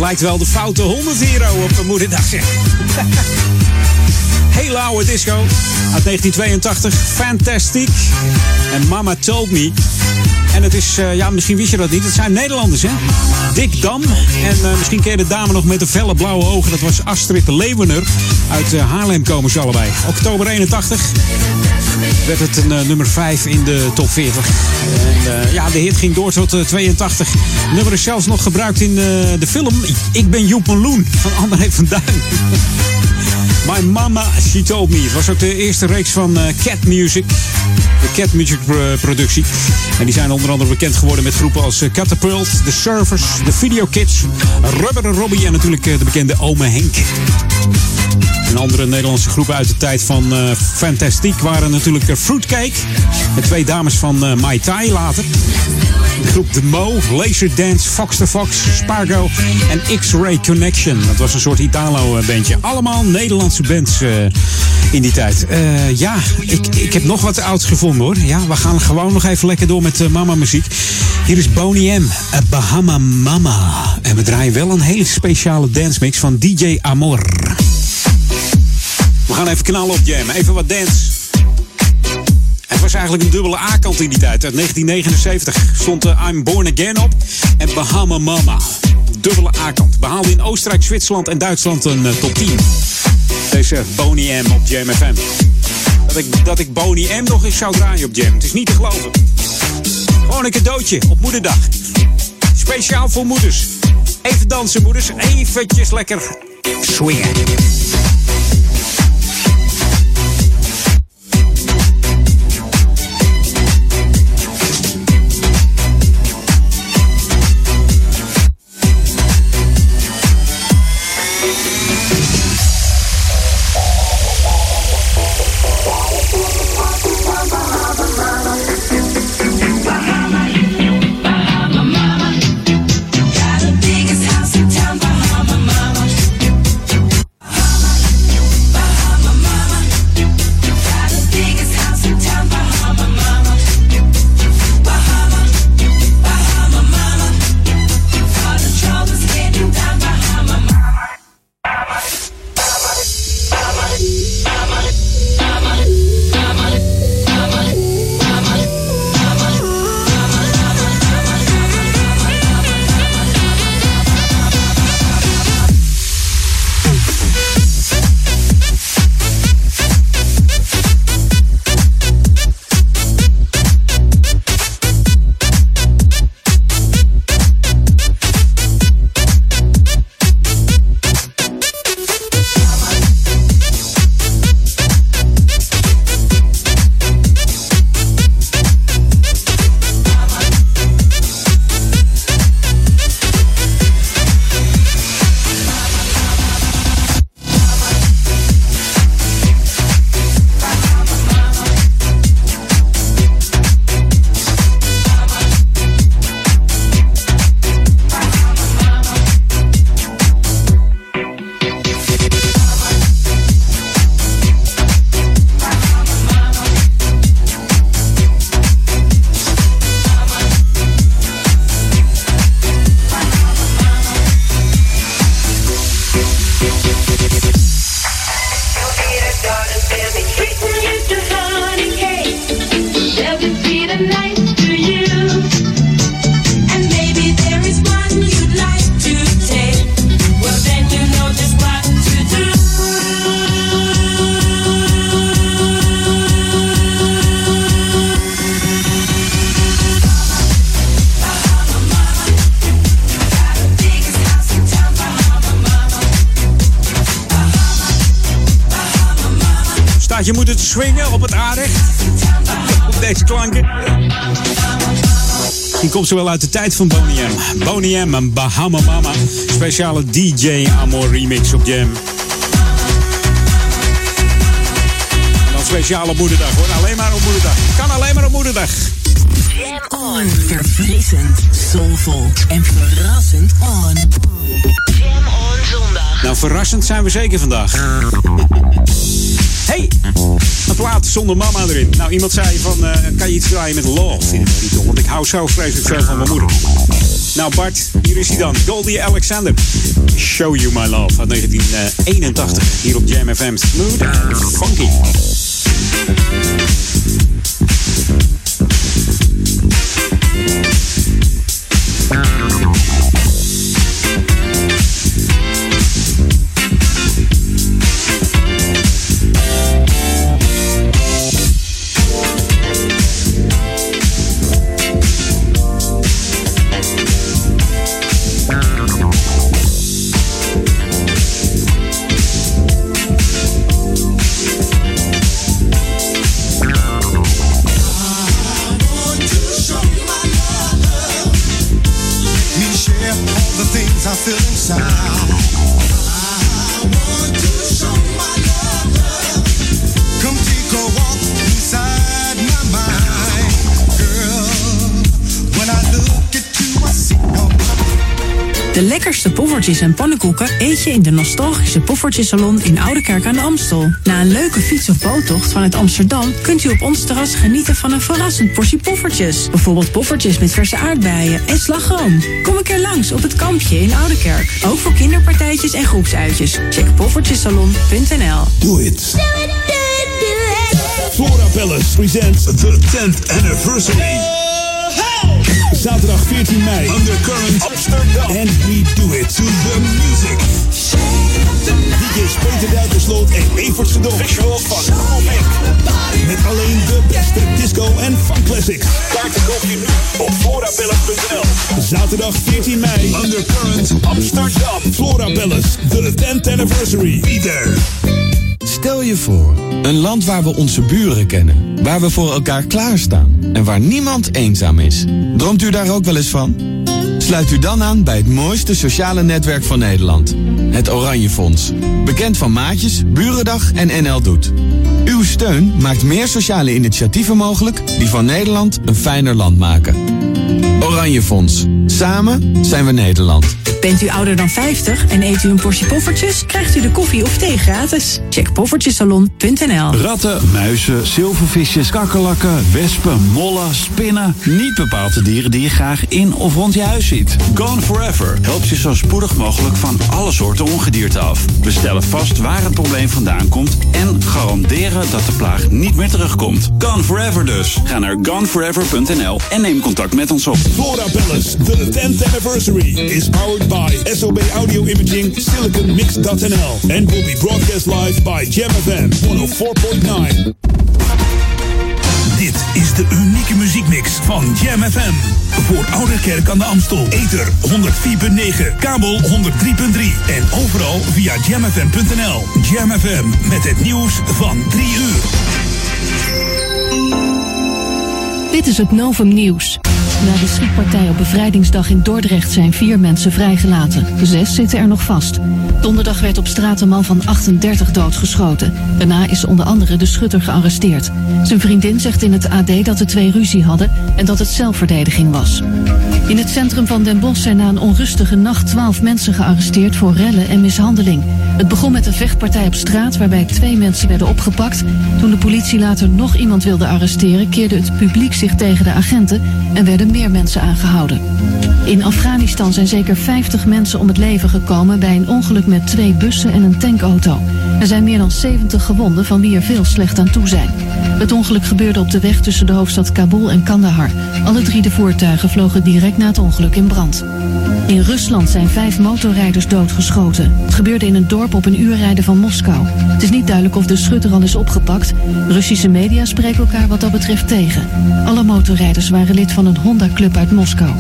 Lijkt wel de foute 100 euro op de moederdag. zeg. Hele oude disco uit 1982. Fantastic. En Mama Told Me. En het is, eh, ja, misschien wist je dat niet. Het zijn Nederlanders, hè? Dick Dam. En eh, misschien ken de dame nog met de felle blauwe ogen. Dat was Astrid Leeuwener. Uit eh, Haarlem komen ze allebei. Oktober 81 werd het een eh, nummer 5 in de top 40. En eh, ja, de hit ging door tot eh, 82. Het nummer is zelfs nog gebruikt in eh, de film Ik ben Joep en Loen van André van Duin. My Mama She Told Me. Het was ook de eerste reeks van eh, Cat Music. De Cat Music eh, productie. En die zijn onder andere bekend geworden met groepen als eh, Catapult, The Surfers, The Video Kids, Rubber Robbie en natuurlijk eh, de bekende Ome Henk. En andere Nederlandse groepen uit de tijd van Fantastic waren natuurlijk eh, Fruitcake. En twee dames van eh Mai Tai later. De groep The Mo, Laserdance, Fox the Fox, Spargo en X-Ray Connection. Dat was een soort Italo-bandje. Allemaal Nederlandse bands in die tijd. Ja, ik, ik heb nog wat ouds gevonden hoor. Ja, we gaan gewoon nog even lekker door met mama-muziek. Hier is Boney M, A Bahama Mama. En we draaien wel een hele speciale dance mix van DJ Amor. Gaan even knallen op Jam. Even wat dance. Het was eigenlijk een dubbele A-kant in die tijd. Uit 1979 stond eh, I'm Born Again op en Bahama Mama. Dubbele A-kant. Behaalde in Oostenrijk, Zwitserland en Duitsland een eh, top 10. Deze Boney M op Jam FM. Dat ik, dat ik Boney M nog eens zou draaien op Jam. Het is niet te geloven. Gewoon een cadeautje op moederdag. Speciaal voor moeders. Even dansen moeders. Eventjes lekker swingen. Staat je komt zo wel uit de tijd van Boney M. Boney M en Bahama Mama. Speciale DJ Amor remix op Jam. En dan speciale moederdag hoor. Alleen maar op moederdag. Kan alleen maar op moederdag. Jam on. Verfrissend, soulvol en verrassend on. Jam on zondag. Nou, verrassend zijn we zeker vandaag. Hey, plaat zonder mama erin. Nou, iemand zei van, eh, kan je iets draaien met love? Want ik hou zo vreselijk veel van mijn moeder. Nou Bart, hier is hij dan. Goldie Alexander. Show You My Love uit 1981. Hier op Jam FM. Smooth funky. En pannenkoeken eet je in de nostalgische Poffertjesalon in Oudekerk aan de Amstel. Na een leuke fiets- of boottocht vanuit Amsterdam kunt u op ons terras genieten van een verrassend portie poffertjes. Bijvoorbeeld poffertjes met verse aardbeien en slagroom. Kom een keer langs op het kampje in Oudekerk. Ook voor kinderpartijtjes en groepsuitjes. Check poffertjessalon.nl. Do it. Flora Palace presents the 10th anniversary. Zaterdag 14 mei. Undercurrent Amsterdam. And we do it to the music. DJ's Peter Duikersloot en Evert Gedon. Visuals van. Met alleen de beste disco en funk classics. Kaarten koop je nu op florapalace.nl. Zaterdag 14 mei. Undercurrent Amsterdam. Flora Palace. The 10th anniversary. Be there. Stel je voor, een land waar we onze buren kennen, waar we voor elkaar klaarstaan en waar niemand eenzaam is. Droomt u daar ook wel eens van? Sluit u dan aan bij het mooiste sociale netwerk van Nederland, het Oranje Fonds. Bekend van Maatjes, Burendag en NL Doet. Uw steun maakt meer sociale initiatieven mogelijk die van Nederland een fijner land maken. Oranje Fonds. Samen zijn we Nederland. Bent u ouder dan 50 en eet u een portie poffertjes? Krijgt u de koffie of thee gratis? Check poffertjesalon.nl Ratten, muizen, zilvervisjes, kakkerlakken, wespen, mollen, spinnen. Niet bepaald de dieren die je graag in of rond je huis ziet. Gone Forever helpt je zo spoedig mogelijk van alle soorten ongedierte af. We stellen vast waar het probleem vandaan komt en garanderen dat de plaag niet meer terugkomt. Gone Forever dus. Ga naar goneforever.nl en neem contact met ons op. Flora Palace, the 10th anniversary, is powered by SOB Audio Imaging SiliconMix.nl and will be broadcast live by Jam FM 104.9. Dit is de unieke muziekmix van Jam FM. Voor Ouderkerk aan de Amstel. Ether 104.9, kabel 103.3 en overal via jamfm.nl. Jam FM met het nieuws van 3 uur. Dit is het Novum Nieuws. Na de schietpartij op bevrijdingsdag in Dordrecht zijn vier mensen vrijgelaten. Zes zitten er nog vast. Donderdag werd op straat een man van 38 doodgeschoten. Daarna is onder andere de schutter gearresteerd. Zijn vriendin zegt in het AD dat de twee ruzie hadden en dat het zelfverdediging was. In het centrum van Den Bosch zijn na een onrustige nacht 12 mensen gearresteerd voor rellen en mishandeling. Het begon met een vechtpartij op straat waarbij twee mensen werden opgepakt. Toen de politie later nog iemand wilde arresteren, keerde het publiek zich tegen de agenten en werden meer mensen aangehouden. In Afghanistan zijn zeker 50 mensen om het leven gekomen bij een ongeluk met twee bussen en een tankauto. Er zijn meer dan 70 gewonden, van wie er veel slecht aan toe zijn. Het ongeluk gebeurde op de weg tussen de hoofdstad Kabul en Kandahar. Alle drie de voertuigen vlogen direct na het ongeluk in brand. In Rusland zijn vijf motorrijders doodgeschoten. Het gebeurde in een dorp op een uur rijden van Moskou. Het is niet duidelijk of de schutter al is opgepakt. Russische media spreken elkaar wat dat betreft tegen. Alle motorrijders waren lid van een Honda-club uit Moskou.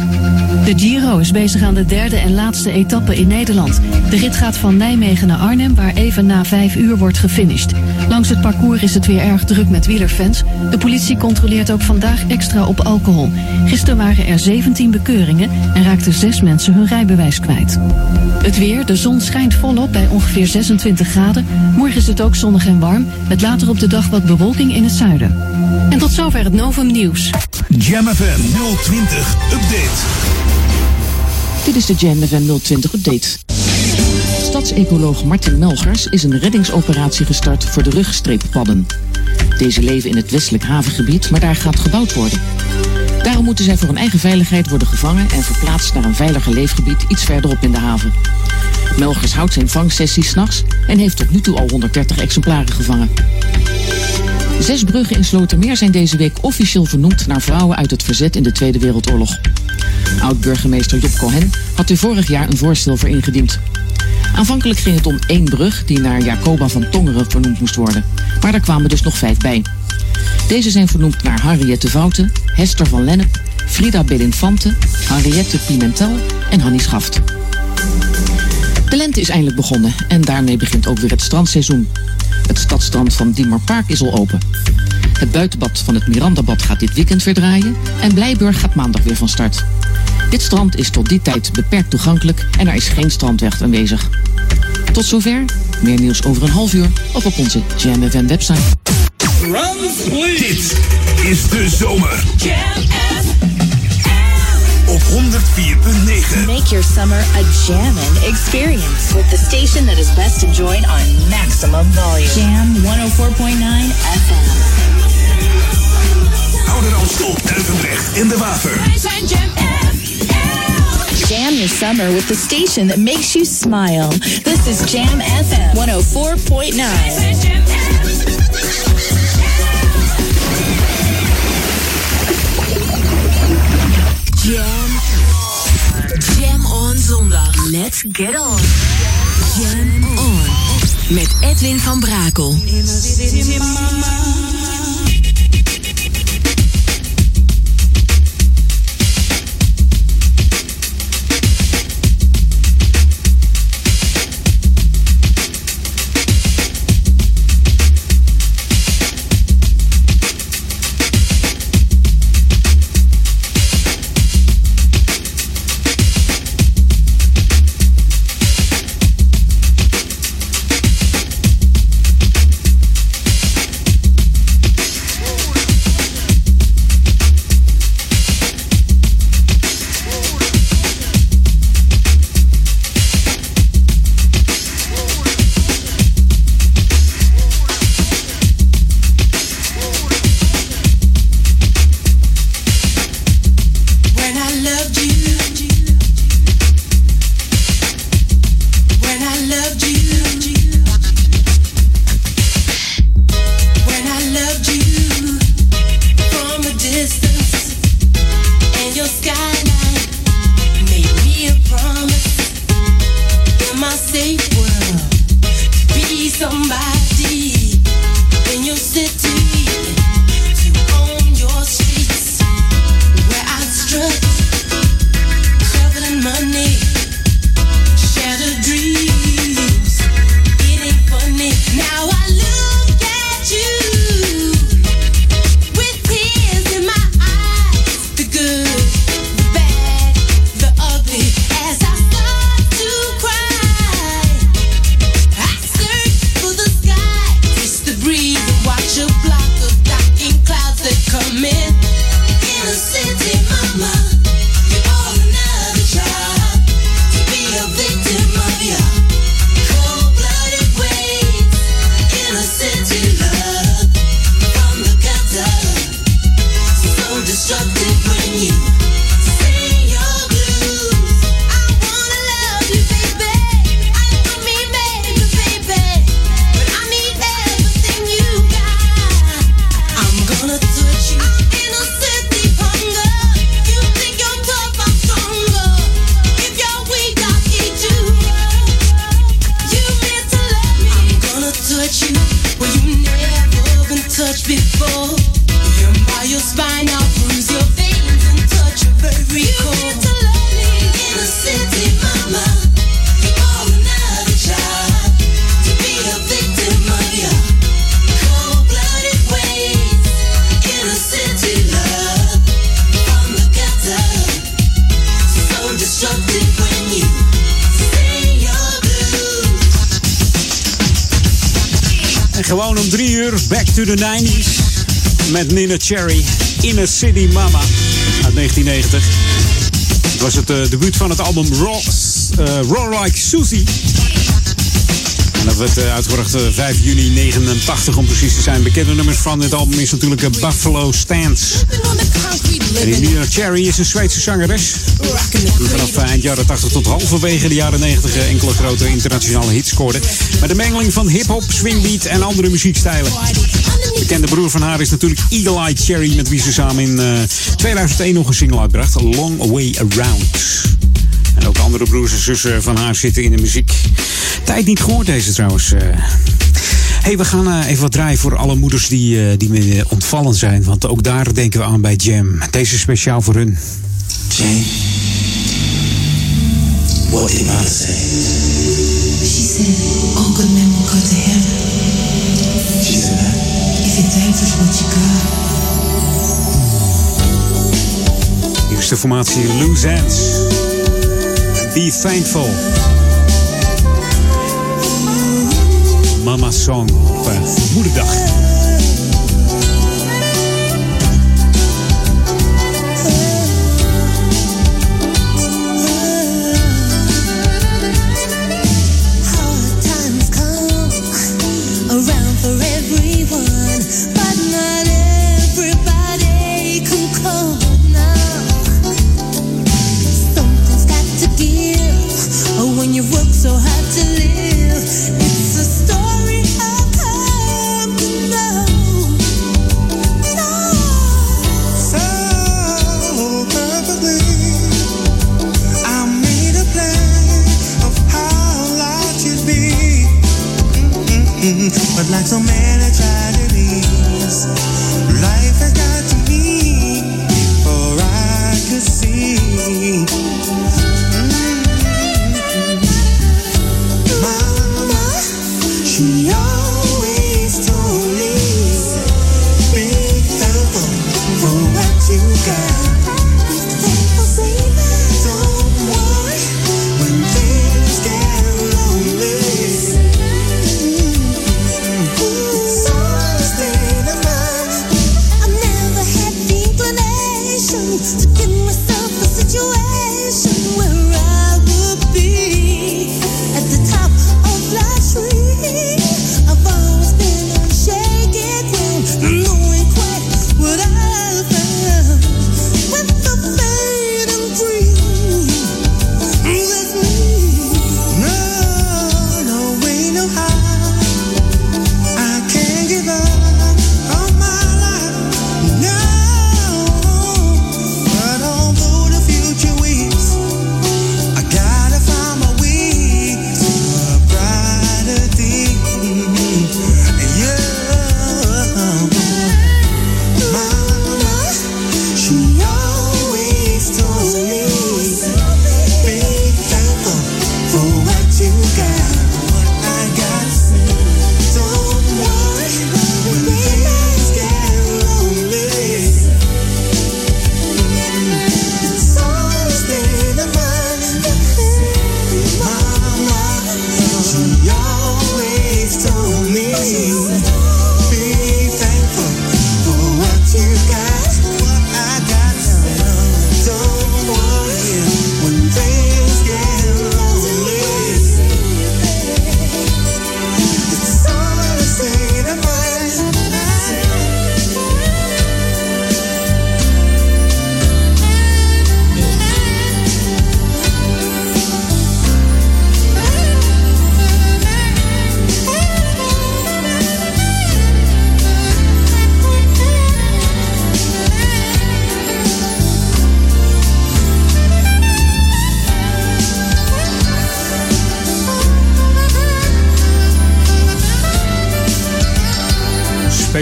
De Giro is bezig aan de derde en laatste etappe in Nederland. De rit gaat van Nijmegen naar Arnhem, waar even na vijf uur wordt gefinished. Langs het parcours is het weer erg druk met wielerfans. De politie controleert ook vandaag extra op alcohol. Gisteren waren er 17 bekeuringen en raakten zes mensen hun rijbewijs kwijt. Het weer, de zon schijnt volop bij ongeveer 26 graden. Morgen is het ook zonnig en warm, met later op de dag wat bewolking in het zuiden. En tot zover het Novum Nieuws. 020 Update. Dit is de FM 020 update. Stadsecoloog Martin Melgers is een reddingsoperatie gestart voor de ruggestreeppadden. Deze leven in het westelijk havengebied, maar daar gaat gebouwd worden. Daarom moeten zij voor hun eigen veiligheid worden gevangen en verplaatst naar een veiliger leefgebied iets verderop in de haven. Melgers houdt zijn vangsessies s'nachts en heeft tot nu toe al 130 exemplaren gevangen. Zes bruggen in Slotermeer zijn deze week officieel vernoemd naar vrouwen uit het verzet in de Tweede Wereldoorlog. Oud-burgemeester Job Cohen had er vorig jaar een voorstel voor ingediend. Aanvankelijk ging het om één brug die naar Jacoba van Tongeren vernoemd moest worden. Maar daar kwamen dus nog vijf bij. Deze zijn vernoemd naar Henriette Vouten, Hester van Lennep, Frida Belinfante, Henriette Pimentel en Hannie Schaft. De lente is eindelijk begonnen en daarmee begint ook weer het strandseizoen. Het stadstrand van Diemerpark is al open. Het buitenbad van het Mirandabad gaat dit weekend weer draaien en Blijburg gaat maandag weer van start. Dit strand is tot die tijd beperkt toegankelijk en er is geen strandweg aanwezig. Tot zover. Meer nieuws over een half uur of op onze Jam FM website. Dit is de zomer. 104.9. Make your summer a jammin' experience with the station that is best enjoyed on maximum volume. Jam 104.9 FM. Ouder Amstel, Duivendrecht en De Waver. Jam your summer with the station that makes you smile. This is Jam FM 104.9. Jam. Let's get on. Jam on. Met Edwin van Brakel. To the 90s. Met Nina Cherry, Inner City Mama uit 1990. Het was het eh, debuut van het album Raw, eh, Raw Like Susie. En dat werd eh, uitgebracht eh, 5 juni 89 om precies te zijn. Bekende nummers van dit album is natuurlijk Buffalo Stance. En die Nina Cherry is een Zweedse zangeres. Die vanaf eind jaren 80 tot halverwege de jaren 90 enkele grote internationale hits scoorde. Met de mengeling van hip-hop, swingbeat en andere muziekstijlen. Bekende broer van haar is natuurlijk Eagle Eye Cherry, met wie ze samen in eh, 2001 nog een single uitbracht, Long Way Around. En ook andere broers en zussen van haar zitten in de muziek. Tijd niet gehoord deze trouwens. eh. Hey, we gaan eh, even wat draaien voor alle moeders die, eh, die me ontvallen zijn. Want ook daar denken we aan bij Jam. Deze is speciaal voor hun. Jane, what did mother say? She said, all good men will go to heaven. She said that? If you're thankful for what you got. Eerste formatie Loose Ends. Be Thankful. Mama Song op eh, Moederdag.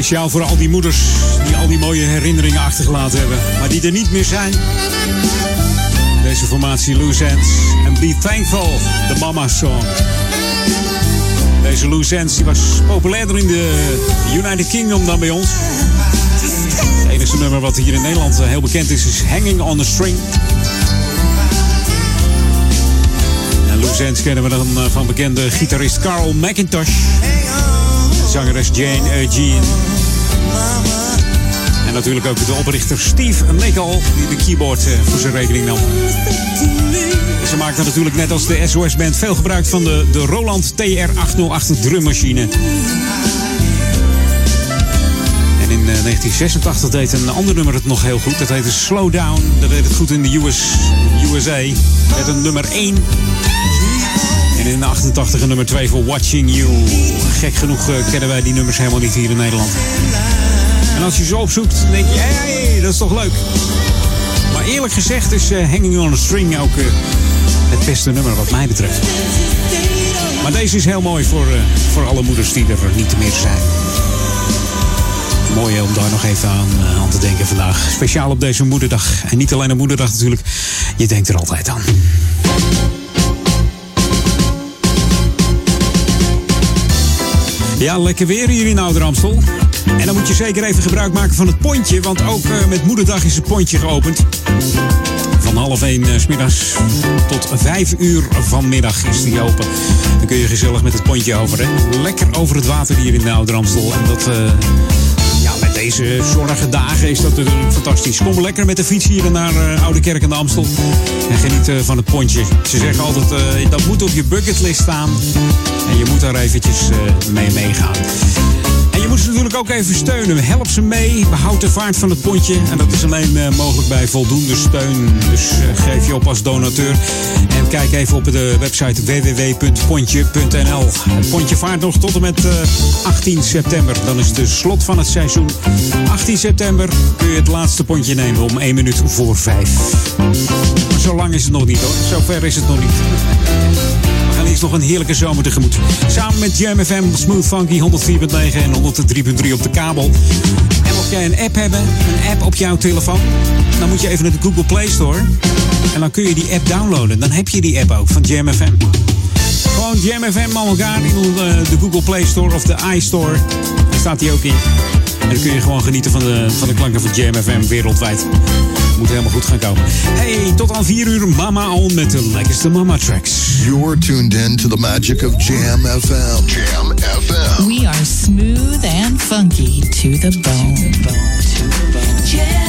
Speciaal voor al die moeders die al die mooie herinneringen achtergelaten hebben, maar die er niet meer zijn. Deze formatie Loose Ends en Be Thankful, de Mama Song. Deze Loose Ends was populairder in de United Kingdom dan bij ons. Het enige nummer wat hier in Nederland eh, heel bekend is, is Hanging on a String. En Loose Ends kennen we dan eh, van bekende gitarist Carl McIntosh. Zangeres Jane Eugene. En natuurlijk ook de oprichter Steve Nickel, die de keyboard eh, voor zijn rekening nam. Ze maakte natuurlijk net als de SOS-band veel gebruik van de, de Roland TR-808 drummachine. En in eh, 1986 deed een ander nummer het nog heel goed. Dat heette Slow Down. Dat deed het goed in de US, USA. Met een nummer 1. En in de 88 een nummer 2 voor Watching You. Gek genoeg eh, kennen wij die nummers helemaal niet hier in Nederland. En als je ze opzoekt, denk je, hé, dat is toch leuk. Maar eerlijk gezegd is eh, Hanging on a String ook eh, het beste nummer wat mij betreft. Maar deze is heel mooi voor, voor alle moeders die er niet meer zijn. Mooi om daar nog even aan, aan te denken vandaag. Speciaal op deze moederdag. En niet alleen op moederdag natuurlijk. Je denkt er altijd aan. Ja, lekker weer hier in Amstel. En dan moet je zeker even gebruik maken van het pontje. Want ook eh, met moederdag is het pontje geopend. Van half één eh, s middags tot vijf uur vanmiddag is die open. Dan kun je gezellig met het pontje over. Hè? Lekker over het water hier in de. En dat... eh, ja, met deze zonnige dagen is dat natuurlijk fantastisch. Kom lekker met de fiets hier naar eh, Oude Kerk aan de Amstel. En geniet eh, van het pontje. Ze zeggen altijd, eh, dat moet op je bucketlist staan. En je moet daar eventjes mee meegaan. Je moet ze natuurlijk ook even steunen. Help ze mee. Behoud de vaart van het pontje. En dat is alleen eh, mogelijk bij voldoende steun. Dus eh, geef je op als donateur. En kijk even op de website www.pontje.nl. Het pontje vaart nog tot en met eh, 18 september. Dan is de slot van het seizoen. 18 september kun je het laatste pontje nemen om 1 minuut voor 5. Maar zo lang is het nog niet hoor. Zo ver is het nog niet. Nog een heerlijke zomer tegemoet. Samen met Jam FM, Smooth Funky 104.9 en 103.3 op de kabel. En mocht jij een app hebben, een app op jouw telefoon, dan moet je even naar de Google Play Store. En dan kun je die app downloaden. Dan heb je die app ook van Jam FM. Gewoon Jam FM aan elkaar in de, de Google Play Store of de iStore. Daar staat die ook in. En dan kun je gewoon genieten van de, van de klanken van Jam FM wereldwijd. Moet helemaal goed gaan komen. Hey, tot aan 4 uur Mama On met de lekkerste Mama Tracks. You're tuned in to the magic of Jam FM. Jam FM. We are smooth and funky to the bone. Jam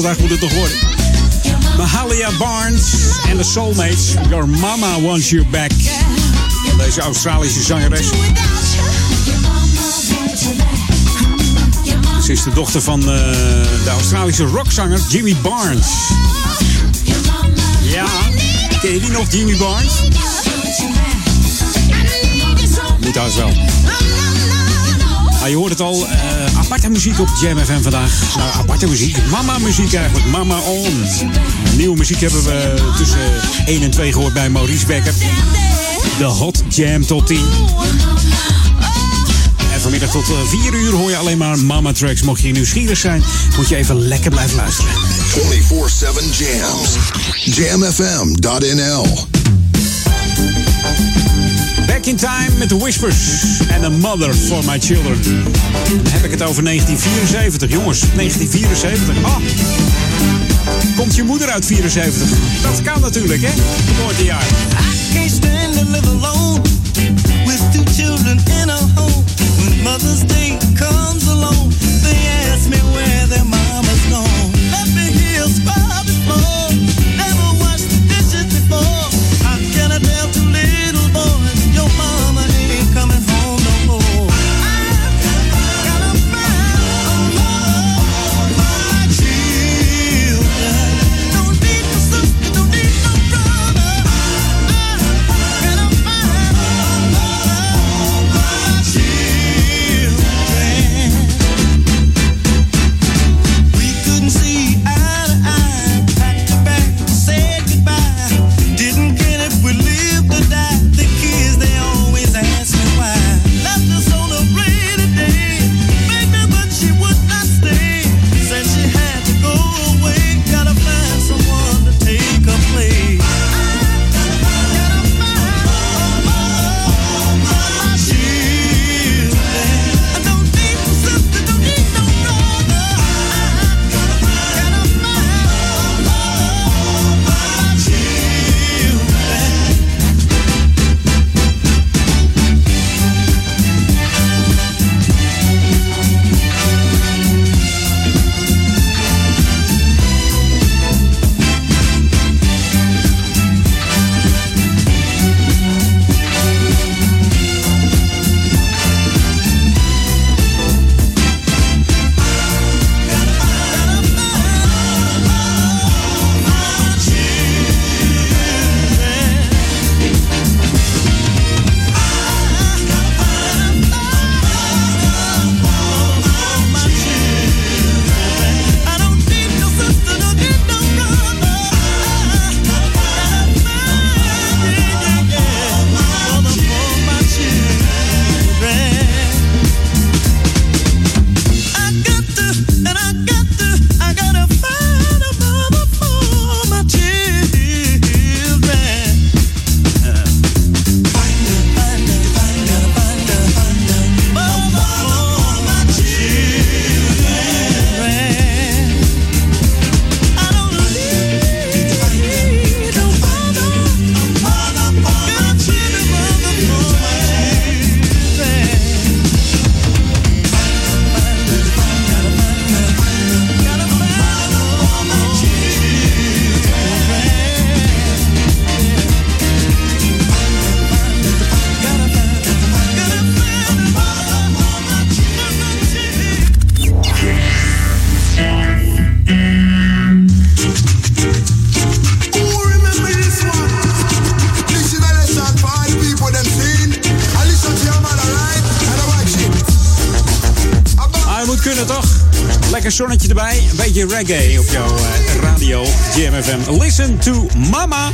Vaderdag moet het toch worden. Mahalia Barnes en de Soulmates. Your mama wants you back. Deze Australische zangeres. Ze is de dochter van eh, de Australische rockzanger Jimmy Barnes. Ja, ken je die nog, Jimmy Barnes? Moet haast wel. Ah, je hoort het al, eh, aparte muziek op Jam FM vandaag. Nou, aparte muziek. Mama muziek eigenlijk. Mama on. Nieuwe muziek hebben we tussen 1 en 2 gehoord bij Maurice Becker. De Hot Jam tot 10. En vanmiddag tot 4 uur hoor je alleen maar Mama Tracks. Mocht je nieuwsgierig zijn, moet je even lekker blijven luisteren. 24-7 jams. Jamfm.nl. In Time met The Whispers en A Mother for My Children. Dan heb ik het over 1974, jongens. 1974. Ah. Komt je moeder uit 74? Dat kan natuurlijk, hè? Geboortejaar. I can't stand to live alone with two children in a home. When Mother's Day comes along, they ask me where their mama's gone. Let me hear spot before. Never washed the dishes before. How can I tell reggae op jouw eh, radio GMFM. Listen to Mama.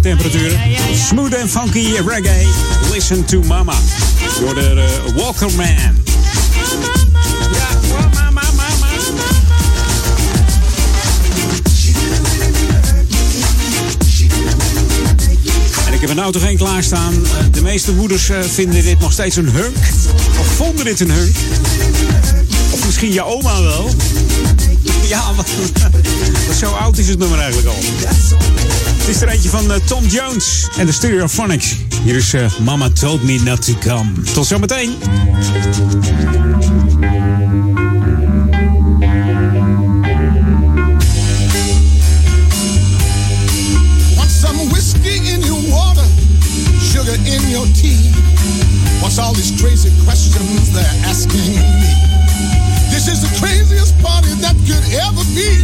Temperatuur, temperaturen. Smooth en funky reggae. Listen to mama. Door de eh, Walker Man. Ik heb een auto geen klaarstaan. Eh, de meeste moeders eh, vinden dit nog steeds een hunk. Of vonden dit een hunk. Of misschien je oma wel. Ja, wat zo oud is het nummer eigenlijk al. Het is er eentje van uh, Tom Jones en de Hier is uh, Mama Told Me Not To Come. Tot zometeen. Want some whiskey in your water, sugar in your tea. What's all these crazy questions they're asking me? This is the craziest party that could ever be.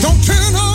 Don't turn on.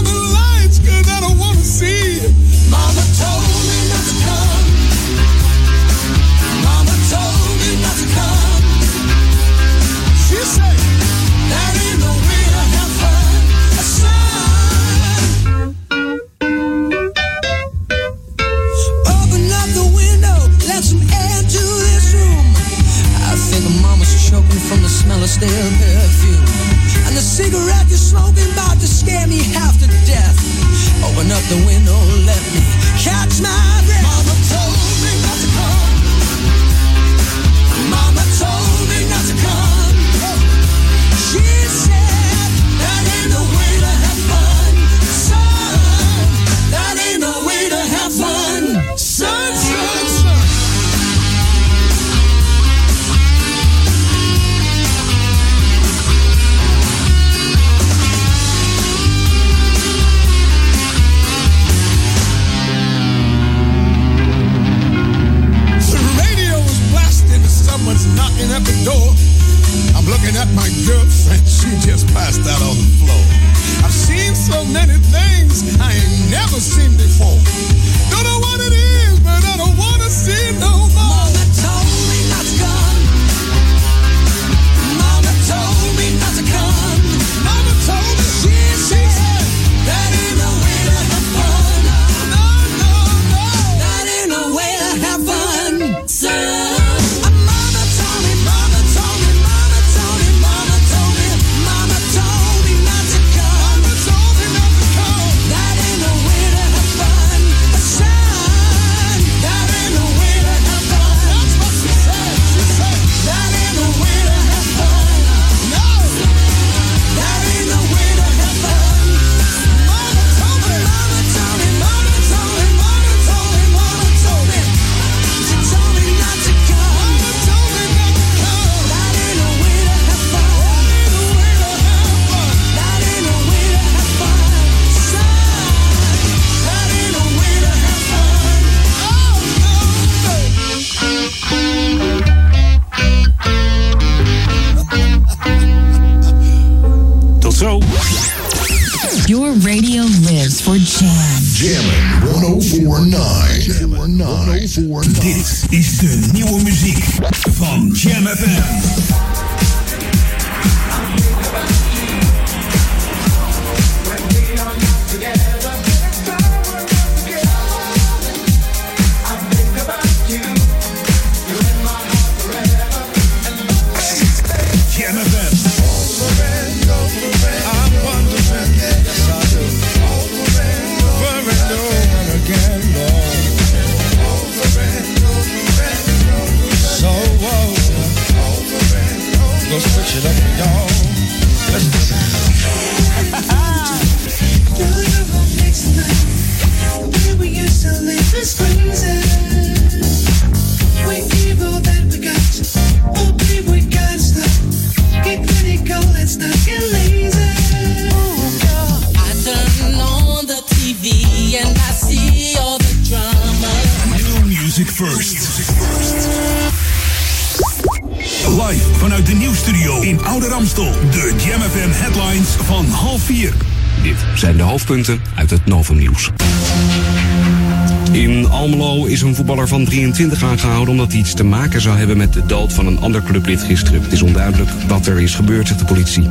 23 aangehouden omdat hij iets te maken zou hebben met de dood van een ander clublid gisteren. Het is onduidelijk wat er is gebeurd, zegt de politie.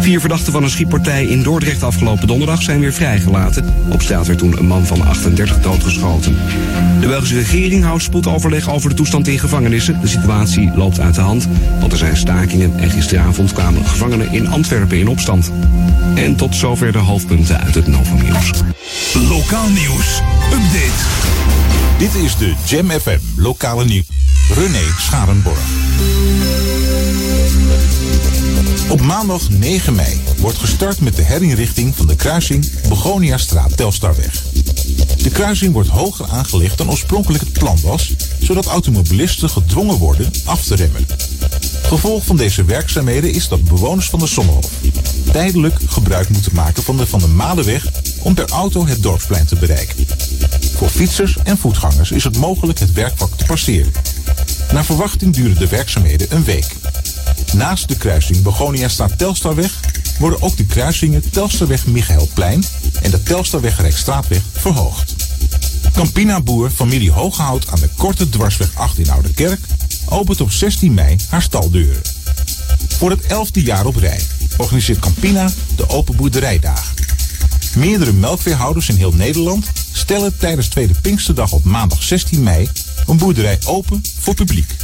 Vier verdachten van een schietpartij in Dordrecht afgelopen donderdag zijn weer vrijgelaten. Op straat werd toen een man van 38 doodgeschoten. De Belgische regering houdt spoedoverleg over de toestand in gevangenissen. De situatie loopt uit de hand, want er zijn stakingen en gisteravond kwamen gevangenen in Antwerpen in opstand. En tot zover de hoofdpunten uit het Novumnieuws. Lokaal nieuws. Update. Dit is de Jam FM lokale nieuws. René Scharenborg. Op maandag 9 mei wordt gestart met de herinrichting van de kruising Begoniastraat Telstarweg. De kruising wordt hoger aangelegd dan oorspronkelijk het plan was, zodat automobilisten gedwongen worden af te remmen. Gevolg van deze werkzaamheden is dat bewoners van de Sommerhof tijdelijk gebruik moeten maken van de Van de Malenweg om per auto het dorpsplein te bereiken. Voor fietsers en voetgangers is het mogelijk het werkvak te passeren. Naar verwachting duren de werkzaamheden een week. Naast de kruising Begonia staat Telstarweg worden ook de kruisingen Telstarweg Michaelplein en de Telstarweg Rijkstraatweg verhoogd. Campina Boer familie Hooghout aan de korte dwarsweg 8 in Kerk opent op 16 mei haar staldeuren. Voor het elfde jaar op rij organiseert Campina de Open Boerderijdagen. Meerdere melkveehouders in heel Nederland stellen tijdens Tweede Pinksterdag op maandag 16 mei een boerderij open voor publiek.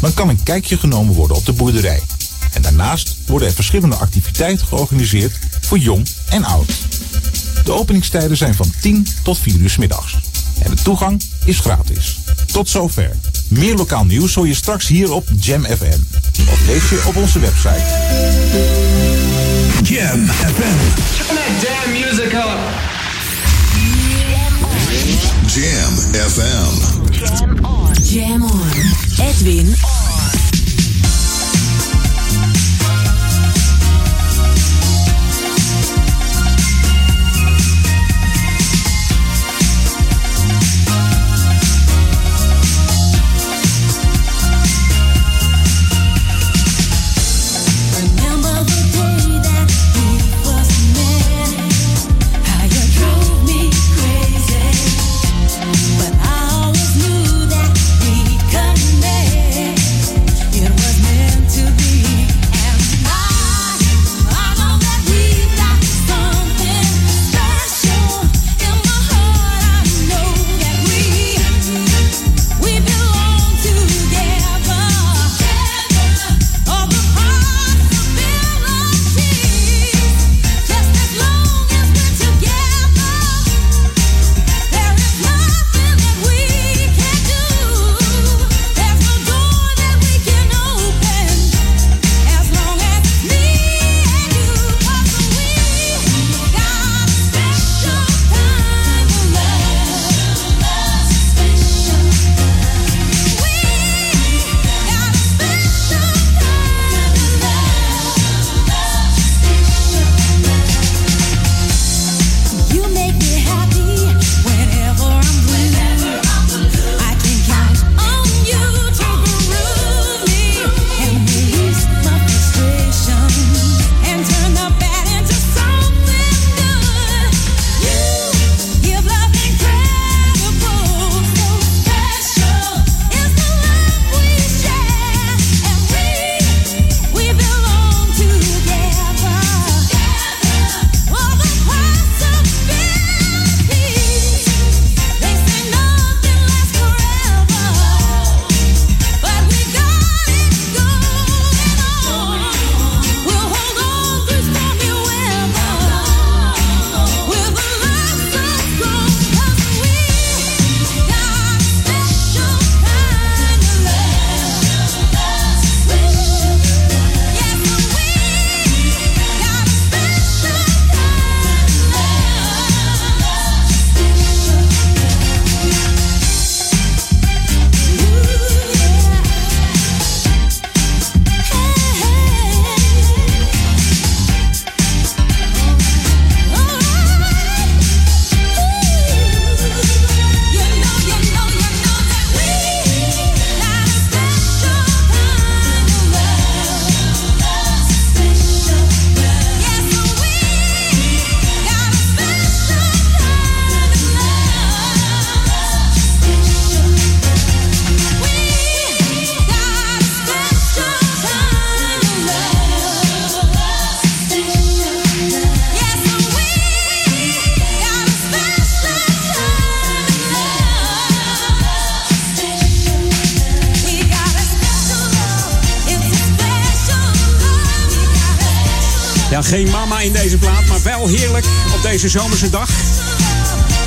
Dan kan een kijkje genomen worden op de boerderij. En daarnaast worden er verschillende activiteiten georganiseerd voor jong en oud. De openingstijden zijn van 10 tot 4 uur 's middags. En de toegang is gratis. Tot zover. Meer lokaal nieuws hoor je straks hier op Jam FM. Of lees je op onze website. Jam FM. Turn that damn music up. Jam FM. Jam on. Jam on. Edwin on.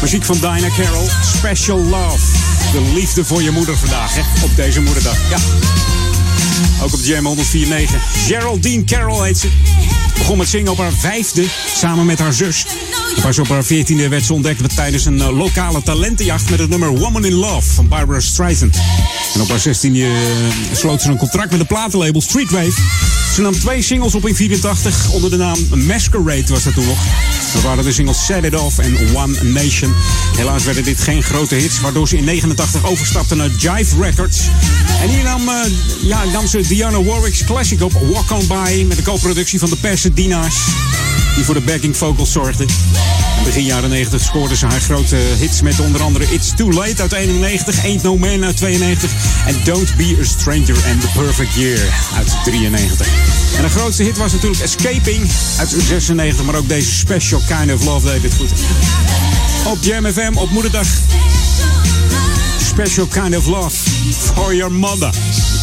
Muziek van Dinah Carroll, Special Love. De liefde voor je moeder vandaag, hè? Op deze moederdag. Ja. Ook op Jam 104.9. Geraldine Carroll heet ze. Begon met zingen op haar vijfde, samen met haar zus. Pas op haar veertiende werd ze ontdekt tijdens een eh, lokale talentenjacht met het nummer Woman in Love van Barbara Streisand. En op haar 16e uh, sloot ze een contract met de platenlabel Streetwave. Ze nam twee singles op in 84 onder de naam Masquerade was dat toen nog. Dat waren de singles Set It Off en One Nation. Helaas werden dit geen grote hits, waardoor ze in 89 overstapte naar Jive Records. En hier nam, uh, ja, nam ze Diana Warwick's classic op Walk On By met de co-productie van de Pasadena's. Die voor de backing vocals zorgde. Begin jaren 90 scoorde ze haar grote hits met onder andere It's Too Late uit 91, Ain't No Man uit 92 en Don't Be a Stranger and The Perfect Year uit 93. En de grootste hit was natuurlijk Escaping uit 96, maar ook deze Special Kind of Love deed het goed. Op Jam FM op moederdag. Special Kind of Love for your mother.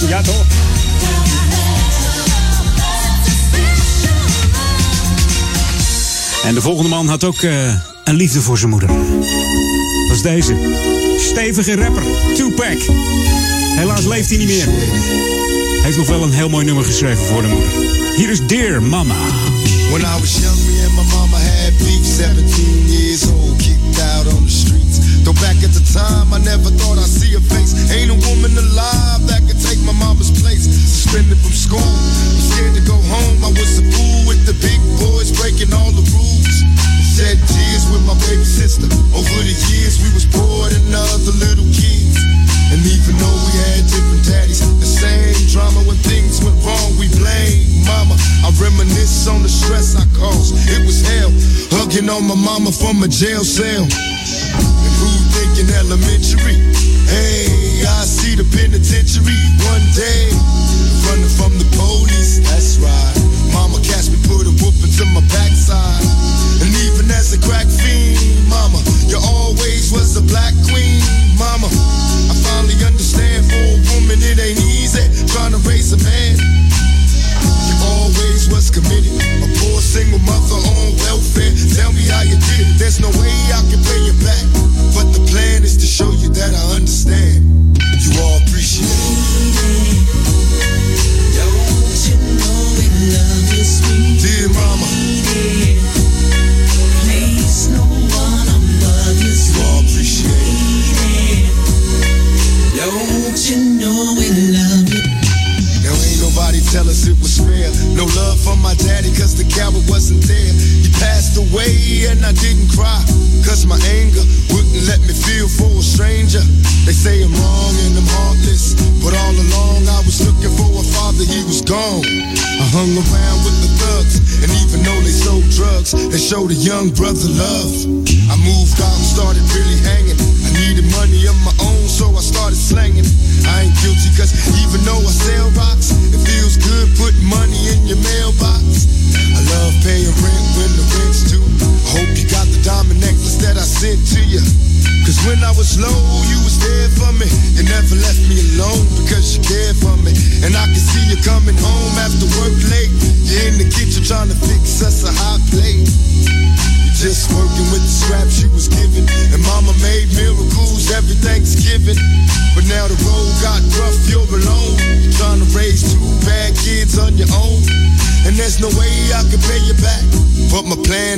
Ja toch? En de volgende man had ook uh, een liefde voor zijn moeder. Dat is deze. Stevige rapper, Tupac. Helaas leeft hij niet meer. Hij heeft nog wel een heel mooi nummer geschreven voor de moeder. Hier is Dear Mama. When I was young, me and my mama had beef. 17 years old, kicked out on the streets. Though back at the time, I never thought I'd see her face. Ain't a woman alive that could take my mama's place. Suspended from school, I'm scared to go home. I was a fool with the big boys breaking all the rules. Shed tears with my baby sister. Over the years, we was poor than other little kids. And even though we had different daddies, the same drama when things went wrong, we blame mama. I reminisce on the stress I caused. It was hell, hugging on my mama from a jail cell. And who thinking elementary? Hey, I see the penitentiary one day. Running from the police, that's right. Mama catch me, put a whooping to my backside. And even as a crack fiend, mama, you always was a black queen, mama. I finally understand for a woman it ain't easy trying to raise a man. You always was committed. A poor single mother on welfare. Tell me how you did it. There's no way I can pay you back. But the plan is to show you that I understand. You all appreciate it. Sweet Dear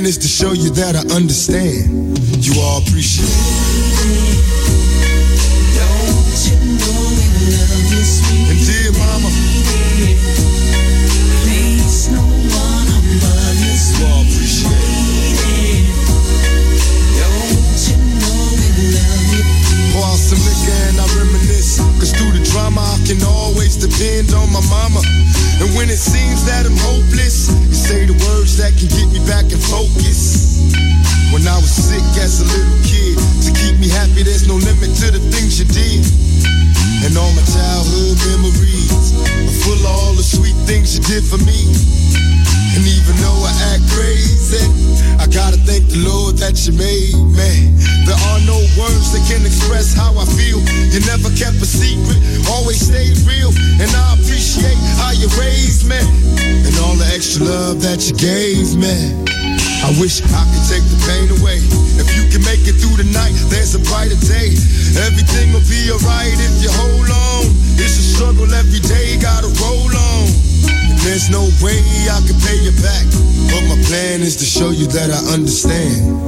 is to show you that I understand. You all appreciate it. You made me. There are no words that can express how I feel. You never kept a secret, always stayed real. And I appreciate how you raised me. And all the extra love that you gave me. I wish I could take the pain away. If you can make it through the night, there's a brighter day. Everything will be alright if you hold on. It's a struggle every day, gotta roll on. There's no way I can pay you back. But my plan is to show you that I understand.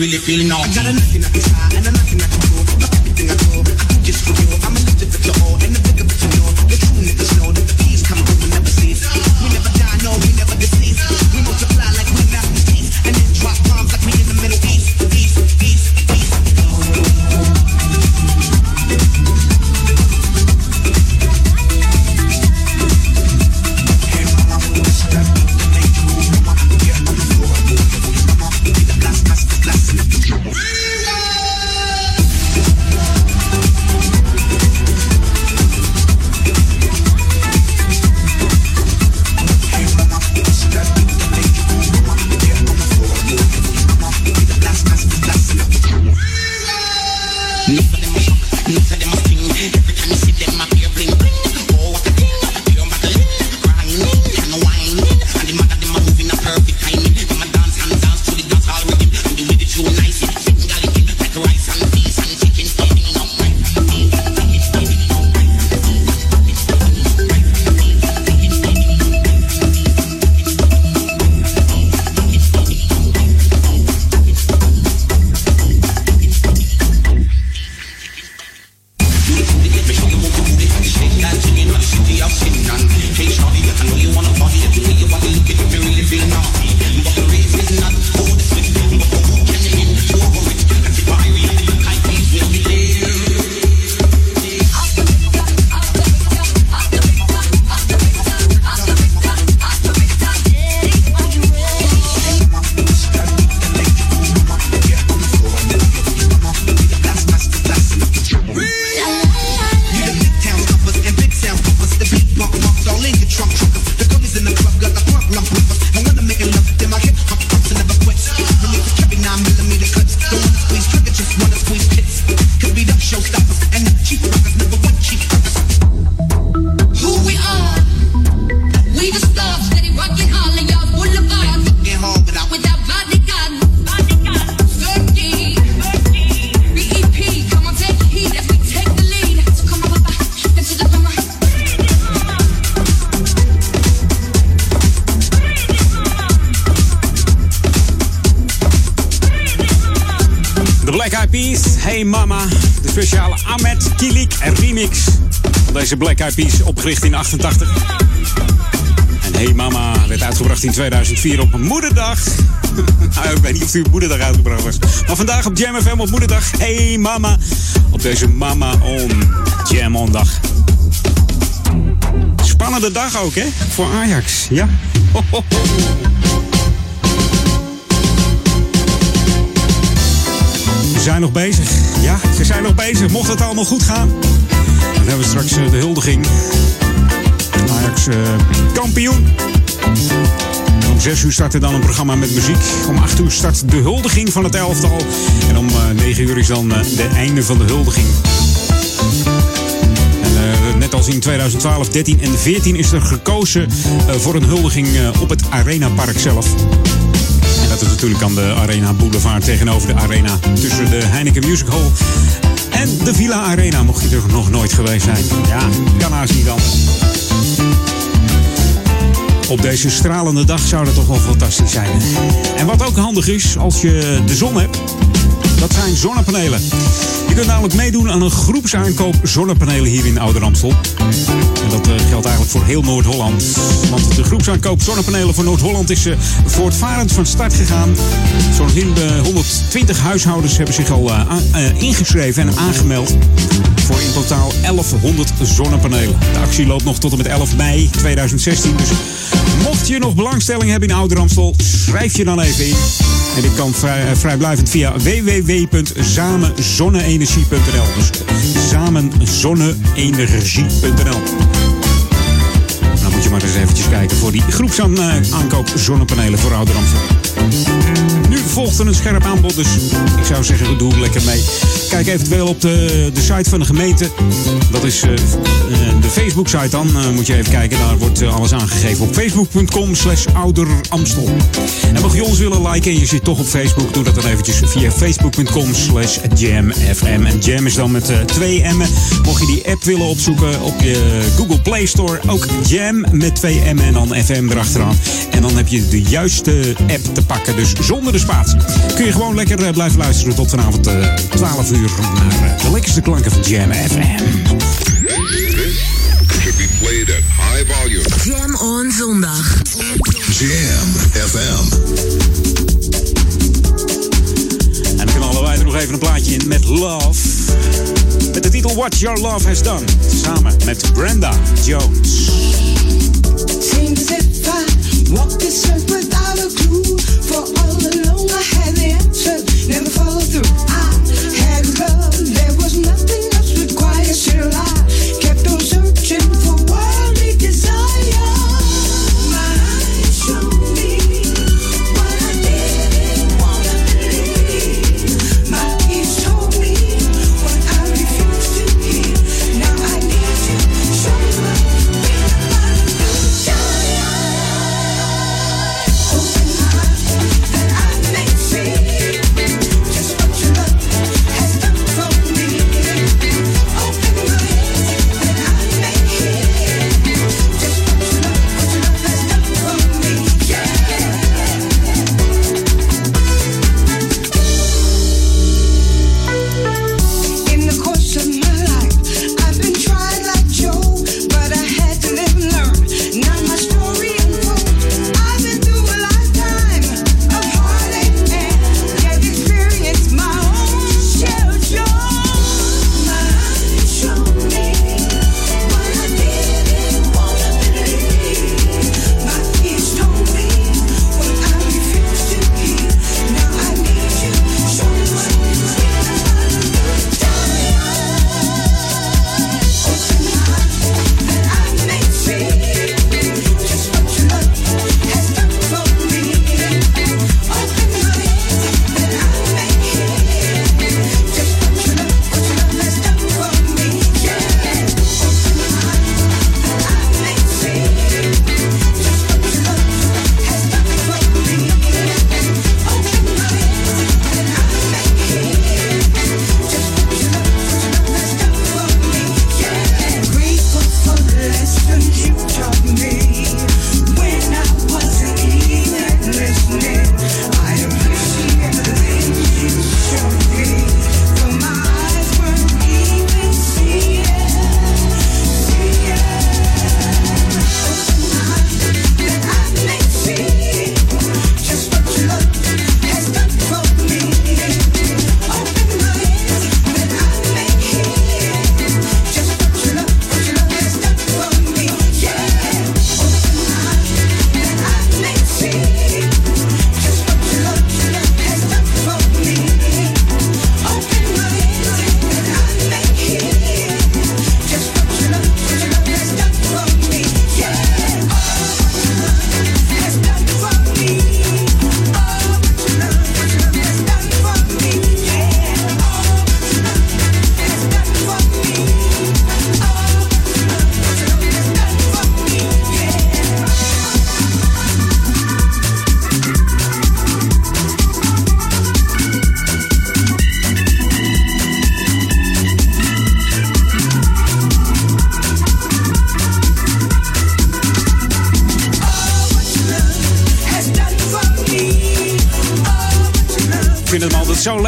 really feeling now. I got a nothing at the side Black Eyed Peas, opgericht in 88. En Hey Mama werd uitgebracht in 2004 op Moederdag. Nou, ik weet niet of die op Moederdag uitgebracht was. Maar vandaag op Jam FM op Moederdag. Hey Mama. Op deze Mama on Jam on dag. Spannende dag ook, hè? Voor Ajax, ja. Ze zijn nog bezig. Ja, ze zijn nog bezig. Mocht het allemaal goed gaan. Dan hebben we straks eh, de huldiging. Ajax eh, kampioen. Om 6 uur start er dan een programma met muziek. Om 8 uur start de huldiging van het elftal. En om eh, 9 uur is dan eh, de einde van de huldiging. Eh, net als in 2012, 13 en 14 is er gekozen eh, voor een huldiging eh, op het Arena Park zelf. En dat is natuurlijk aan de Arena Boulevard tegenover de Arena. Tussen de Heineken Music Hall en de Villa Arena, mocht je er nog nooit geweest zijn. Ja, kan haast niet anders. Op deze stralende dag zou dat toch wel fantastisch zijn. En wat ook handig is als je de zon hebt, dat zijn zonnepanelen. Kunt namelijk meedoen aan een groepsaankoop zonnepanelen hier in Ouder Amstel. En dat eh, geldt eigenlijk voor heel Noord-Holland. Want de groepsaankoop zonnepanelen voor Noord-Holland is eh, voortvarend van start gegaan. Zo'n in de 120 huishoudens hebben zich al eh, eh, ingeschreven en aangemeld. Voor in totaal 1100 zonnepanelen. De actie loopt nog tot en met 11 mei 2016. Dus mocht je nog belangstelling hebben in Ouder Amstel, schrijf je dan even in. En dit kan vrij, eh, vrijblijvend via www.samenzonneenergie.nl. Dus samenzonneenergie.nl. Dan moet je maar eens eventjes kijken voor die groepsaankoop zonnepanelen voor Ouder Amstel. Volgt een scherp aanbod, dus ik zou zeggen, doe er lekker mee. Kijk eventueel op de, de site van de gemeente. Dat is eh, eh, de Facebook-site dan. Eh, moet je even kijken, daar wordt alles aangegeven op facebook.com slash ouderamstel. En mocht je ons willen liken en je zit toch op Facebook, doe dat dan eventjes via facebook.com slash jamfm. En jam is dan met twee m'en. Mocht je die app willen opzoeken op je Google Play Store, ook jam met twee m'en en dan fm erachteraan. En dan heb je de juiste app te pakken, dus zonder de spatie. Kun je gewoon lekker eh, blijven luisteren tot vanavond eh 12 uur naar eh, de lekkerste klanken van Jam FM. should be played at high volume. Jam on zondag. Jam FM. En dan knallen wij er nog even een plaatje in met Love. Met de titel What Your Love Has Done. Samen met Brenda Jones. Seems if I this earth without a clue. For all never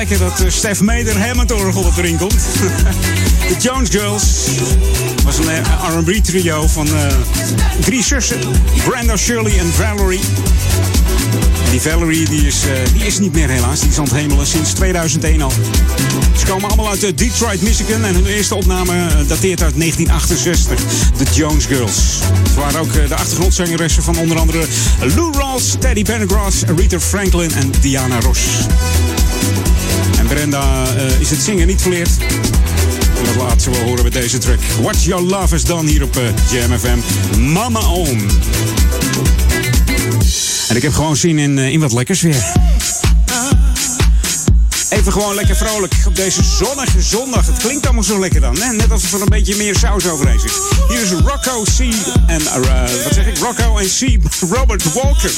lekker dat eh, Stef Meder Hammond orgel wat erin komt. De Jones Girls was een eh, R&B trio van eh, drie zussen. Brenda, Shirley en Valerie. Die Valerie die is, die is niet meer helaas. Die is aan het hemelen sinds 2001 al. Ze komen allemaal uit Detroit, Michigan. En hun eerste opname dateert uit 1968. De Jones Girls. Ze waren ook de achtergrondzangeressen van onder andere Lou Rawls, Teddy Pendergrass, Rita Franklin en Diana Ross. En daar eh, is het zingen niet verleerd. En dat laatste ze wel horen met deze track. What Your Love Is Done hier op eh, Jam FM. Mama Oom. En ik heb gewoon zin in, eh, in wat lekkers weer. Even gewoon lekker vrolijk op deze zonnige zondag. Het klinkt allemaal zo lekker dan, hè? Net alsof er een beetje meer saus overheen zit. Hier is Rocco C. en... Uh, wat zeg ik? Rocco en C. Robert Walker.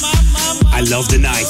I love the night.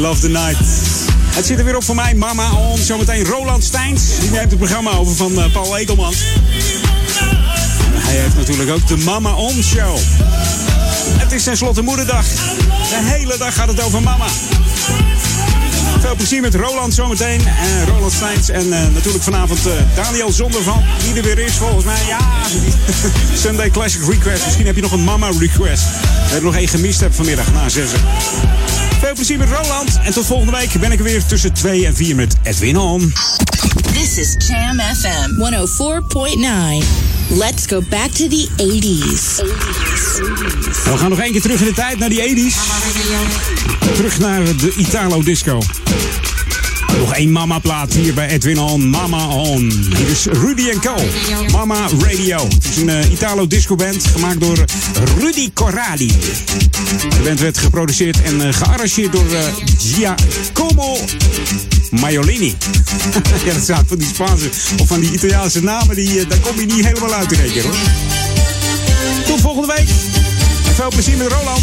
Love the Night. Het zit er weer op voor mij, Mama On. Zometeen Roland Steins. Die neemt het programma over van eh, Paul Ekelmans. Hij heeft natuurlijk ook de Mama On Show. Het is tenslotte moederdag. De hele dag gaat het over mama. Veel plezier met Roland zometeen. En Roland Steins. En eh, natuurlijk vanavond uh, Daniel Zondervan. Die er weer is volgens mij. Ja, Sunday Classic Request. Misschien heb je nog een mama request. Dat nog één gemist heb vanmiddag nou, na zessen. Veel plezier met Roland. En tot volgende week ben ik er weer tussen 2 en 4 met Edwin On. This is Jam FM 104.9. Let's go back to the 80s. We gaan nog één keer terug in de tijd naar die 80s. Terug naar de Italo Disco. Nog één mama-plaat hier bij Edwin On. Mama On. Hier is Rudy Co. Mama Radio. Het is een eh, Italo disco band gemaakt door Rudy Corradi. De band werd geproduceerd en eh, gearrangeerd door eh, Giacomo Maiolini. ja, dat staat van die Spaanse of van die Italiaanse namen. Die, daar kom je niet helemaal uit in één keer hoor. Tot volgende week. Veel plezier met Roland.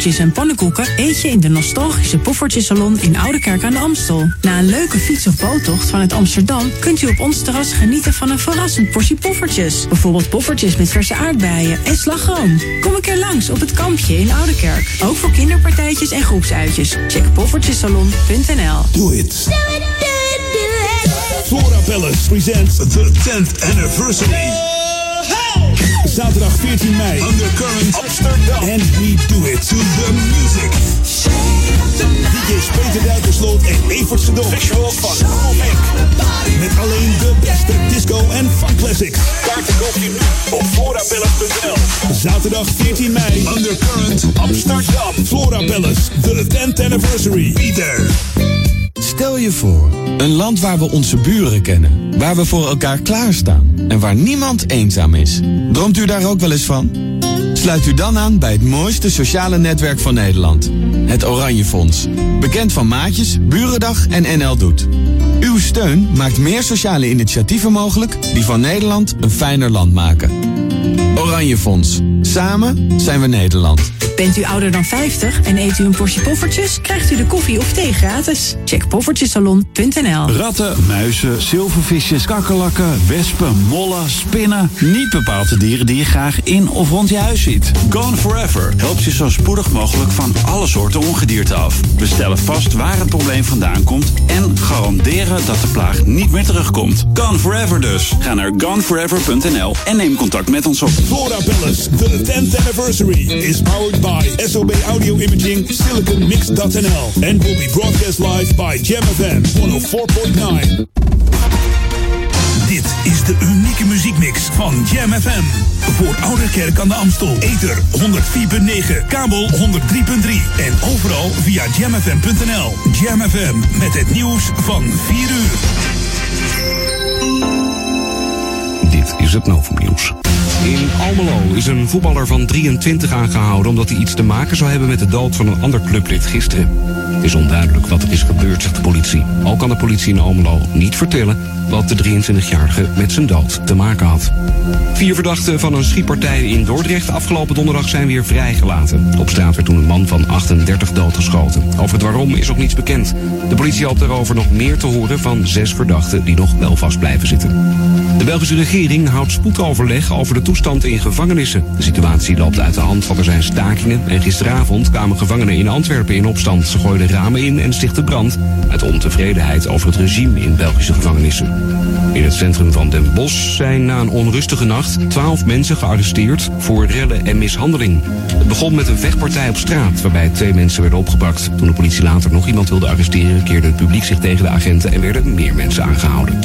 En pannenkoeken eet je in de nostalgische Poffertjesalon in Oudekerk aan de Amstel. Na een leuke fiets- of boottocht vanuit Amsterdam kunt u op ons terras genieten van een verrassend portie poffertjes. Bijvoorbeeld poffertjes met verse aardbeien en slagroom. Kom een keer langs op het kampje in Oudekerk. Ook voor kinderpartijtjes en groepsuitjes. Check poffertjessalon.nl. Do it. Flora Palace presents the 10th anniversary. Zaterdag 14 mei. Undercurrent Amsterdam. And we do it to the music. DJ's Peter Duikersloot en Evert Sedok. Visuals van. Met alleen de beste disco en funk classics. Kaarten koop je nu op florapalace.nl. Zaterdag 14 mei. Undercurrent Amsterdam. Flora Palace. The 10th anniversary. Be there. Stel je voor, een land waar we onze buren kennen, waar we voor elkaar klaarstaan en waar niemand eenzaam is. Droomt u daar ook wel eens van? Sluit u dan aan bij het mooiste sociale netwerk van Nederland, het Oranje Fonds. Bekend van Maatjes, Burendag en NL Doet. Uw steun maakt meer sociale initiatieven mogelijk die van Nederland een fijner land maken. Oranje Fonds. Samen zijn we Nederland. Bent u ouder dan 50 en eet u een portie poffertjes? Krijgt u de koffie of thee gratis. Check poffertjesalon.nl Ratten, muizen, zilvervisjes, kakkerlakken, wespen, mollen, spinnen. Niet bepaald de dieren die je graag in of rond je huis ziet. Gone Forever helpt je zo spoedig mogelijk van alle soorten ongedierte af. We stellen vast waar het probleem vandaan komt en garanderen dat de plaag niet meer terugkomt. Gone Forever dus. Ga naar goneforever.nl en neem contact met ons op. Flora Palace, the 10th anniversary, is powered by SOB Audio Imaging, SiliconMix.nl, and will be broadcast live by Jam FM 104.9. Dit is de unieke muziekmix van Jam FM. Voor Ouderkerk aan de Amstel. Ether 104.9, kabel 103.3 en overal via jamfm.nl. Jam FM met het nieuws van 4 uur. Is het Novumnieuws. In Almelo is een voetballer van 23 aangehouden omdat hij iets te maken zou hebben met de dood van een ander clublid gisteren. Het is onduidelijk wat er is gebeurd, zegt de politie. Al kan de politie in Almelo niet vertellen wat de 23-jarige met zijn dood te maken had. Vier verdachten van een schietpartij in Dordrecht afgelopen donderdag zijn weer vrijgelaten. Op straat werd toen een man van 38 doodgeschoten. Over het waarom is nog niets bekend. De politie hoopt daarover nog meer te horen van zes verdachten die nog wel vast blijven zitten. De Belgische regering houdt spoedoverleg over de toestand in gevangenissen. De situatie loopt uit de hand, want er zijn stakingen. En gisteravond kwamen gevangenen in Antwerpen in opstand. Ze gooiden ramen in en stichtten brand. Uit ontevredenheid over het regime in Belgische gevangenissen. In het centrum van Den Bosch zijn na een onrustige nacht twaalf mensen gearresteerd voor rellen en mishandeling. Het begon met een vechtpartij op straat waarbij twee mensen werden opgepakt. Toen de politie later nog iemand wilde arresteren, keerde het publiek zich tegen de agenten en werden meer mensen aangehouden.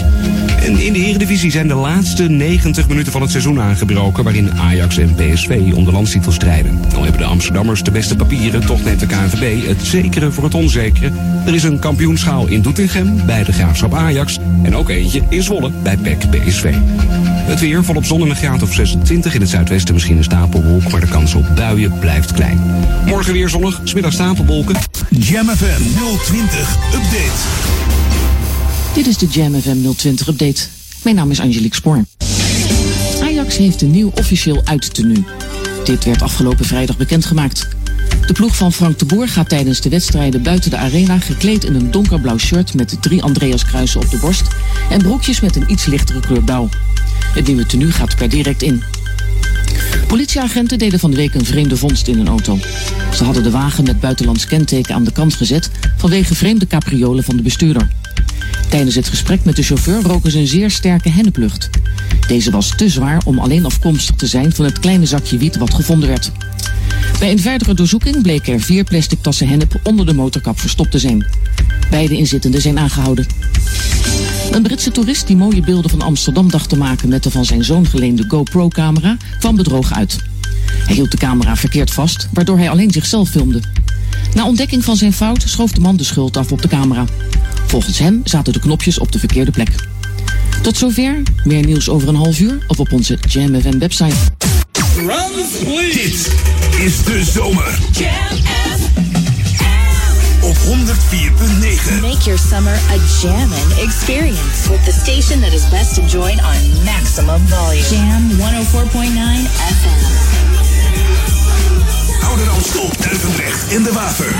En in de Eredivisie zijn de laatste 90 minuten van het seizoen aangebroken... waarin Ajax en PSV om de landstitel strijden. Al hebben de Amsterdammers de beste papieren, toch neemt de KNVB het zekere voor het onzekere. Er is een kampioenschaal in Doetinchem bij de Graafschap Ajax... en ook eentje in Zwolle bij PEC PSV. Het weer volop zon en een graad of 26. In het zuidwesten misschien een stapelwolk, maar de kans op buien blijft klein. Morgen weer zonnig, smiddag stapelwolken. Jam FM 020 Update. Dit is de Jam FM 020 update. Mijn naam is Angelique Spoor. Ajax heeft een nieuw officieel uittenu. Dit werd afgelopen vrijdag bekendgemaakt. De ploeg van Frank de Boer gaat tijdens de wedstrijden buiten de arena gekleed in een donkerblauw shirt met drie Andreaskruisen op de borst en broekjes met een iets lichtere kleur blauw. Het nieuwe tenue gaat per direct in. Politieagenten deden van de week een vreemde vondst in een auto. Ze hadden de wagen met buitenlands kenteken aan de kant gezet vanwege vreemde capriolen van de bestuurder. Tijdens het gesprek met de chauffeur roken ze een zeer sterke henneplucht. Deze was te zwaar om alleen afkomstig te zijn van het kleine zakje wiet wat gevonden werd. Bij een verdere doorzoeking bleken er vier plastic tassen hennep onder de motorkap verstopt te zijn. Beide inzittenden zijn aangehouden. Een Britse toerist die mooie beelden van Amsterdam dacht te maken met de van zijn zoon geleende GoPro-camera kwam bedrogen uit. Hij hield de camera verkeerd vast, waardoor hij alleen zichzelf filmde. Na ontdekking van zijn fout schoof de man de schuld af op de camera. Volgens hem zaten de knopjes op de verkeerde plek. Tot zover. Meer nieuws over een half uur of op onze Jam FM website. Dit is de zomer. Op 104.9. Make your summer a jammin' experience with the station that is best enjoyed on maximum volume. Jam 104.9 FM. Ouder Amstel, Duivendrecht en De Waver.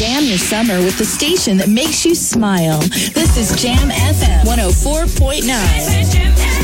Jam your summer with the station that makes you smile. This is Jam FM 104.9.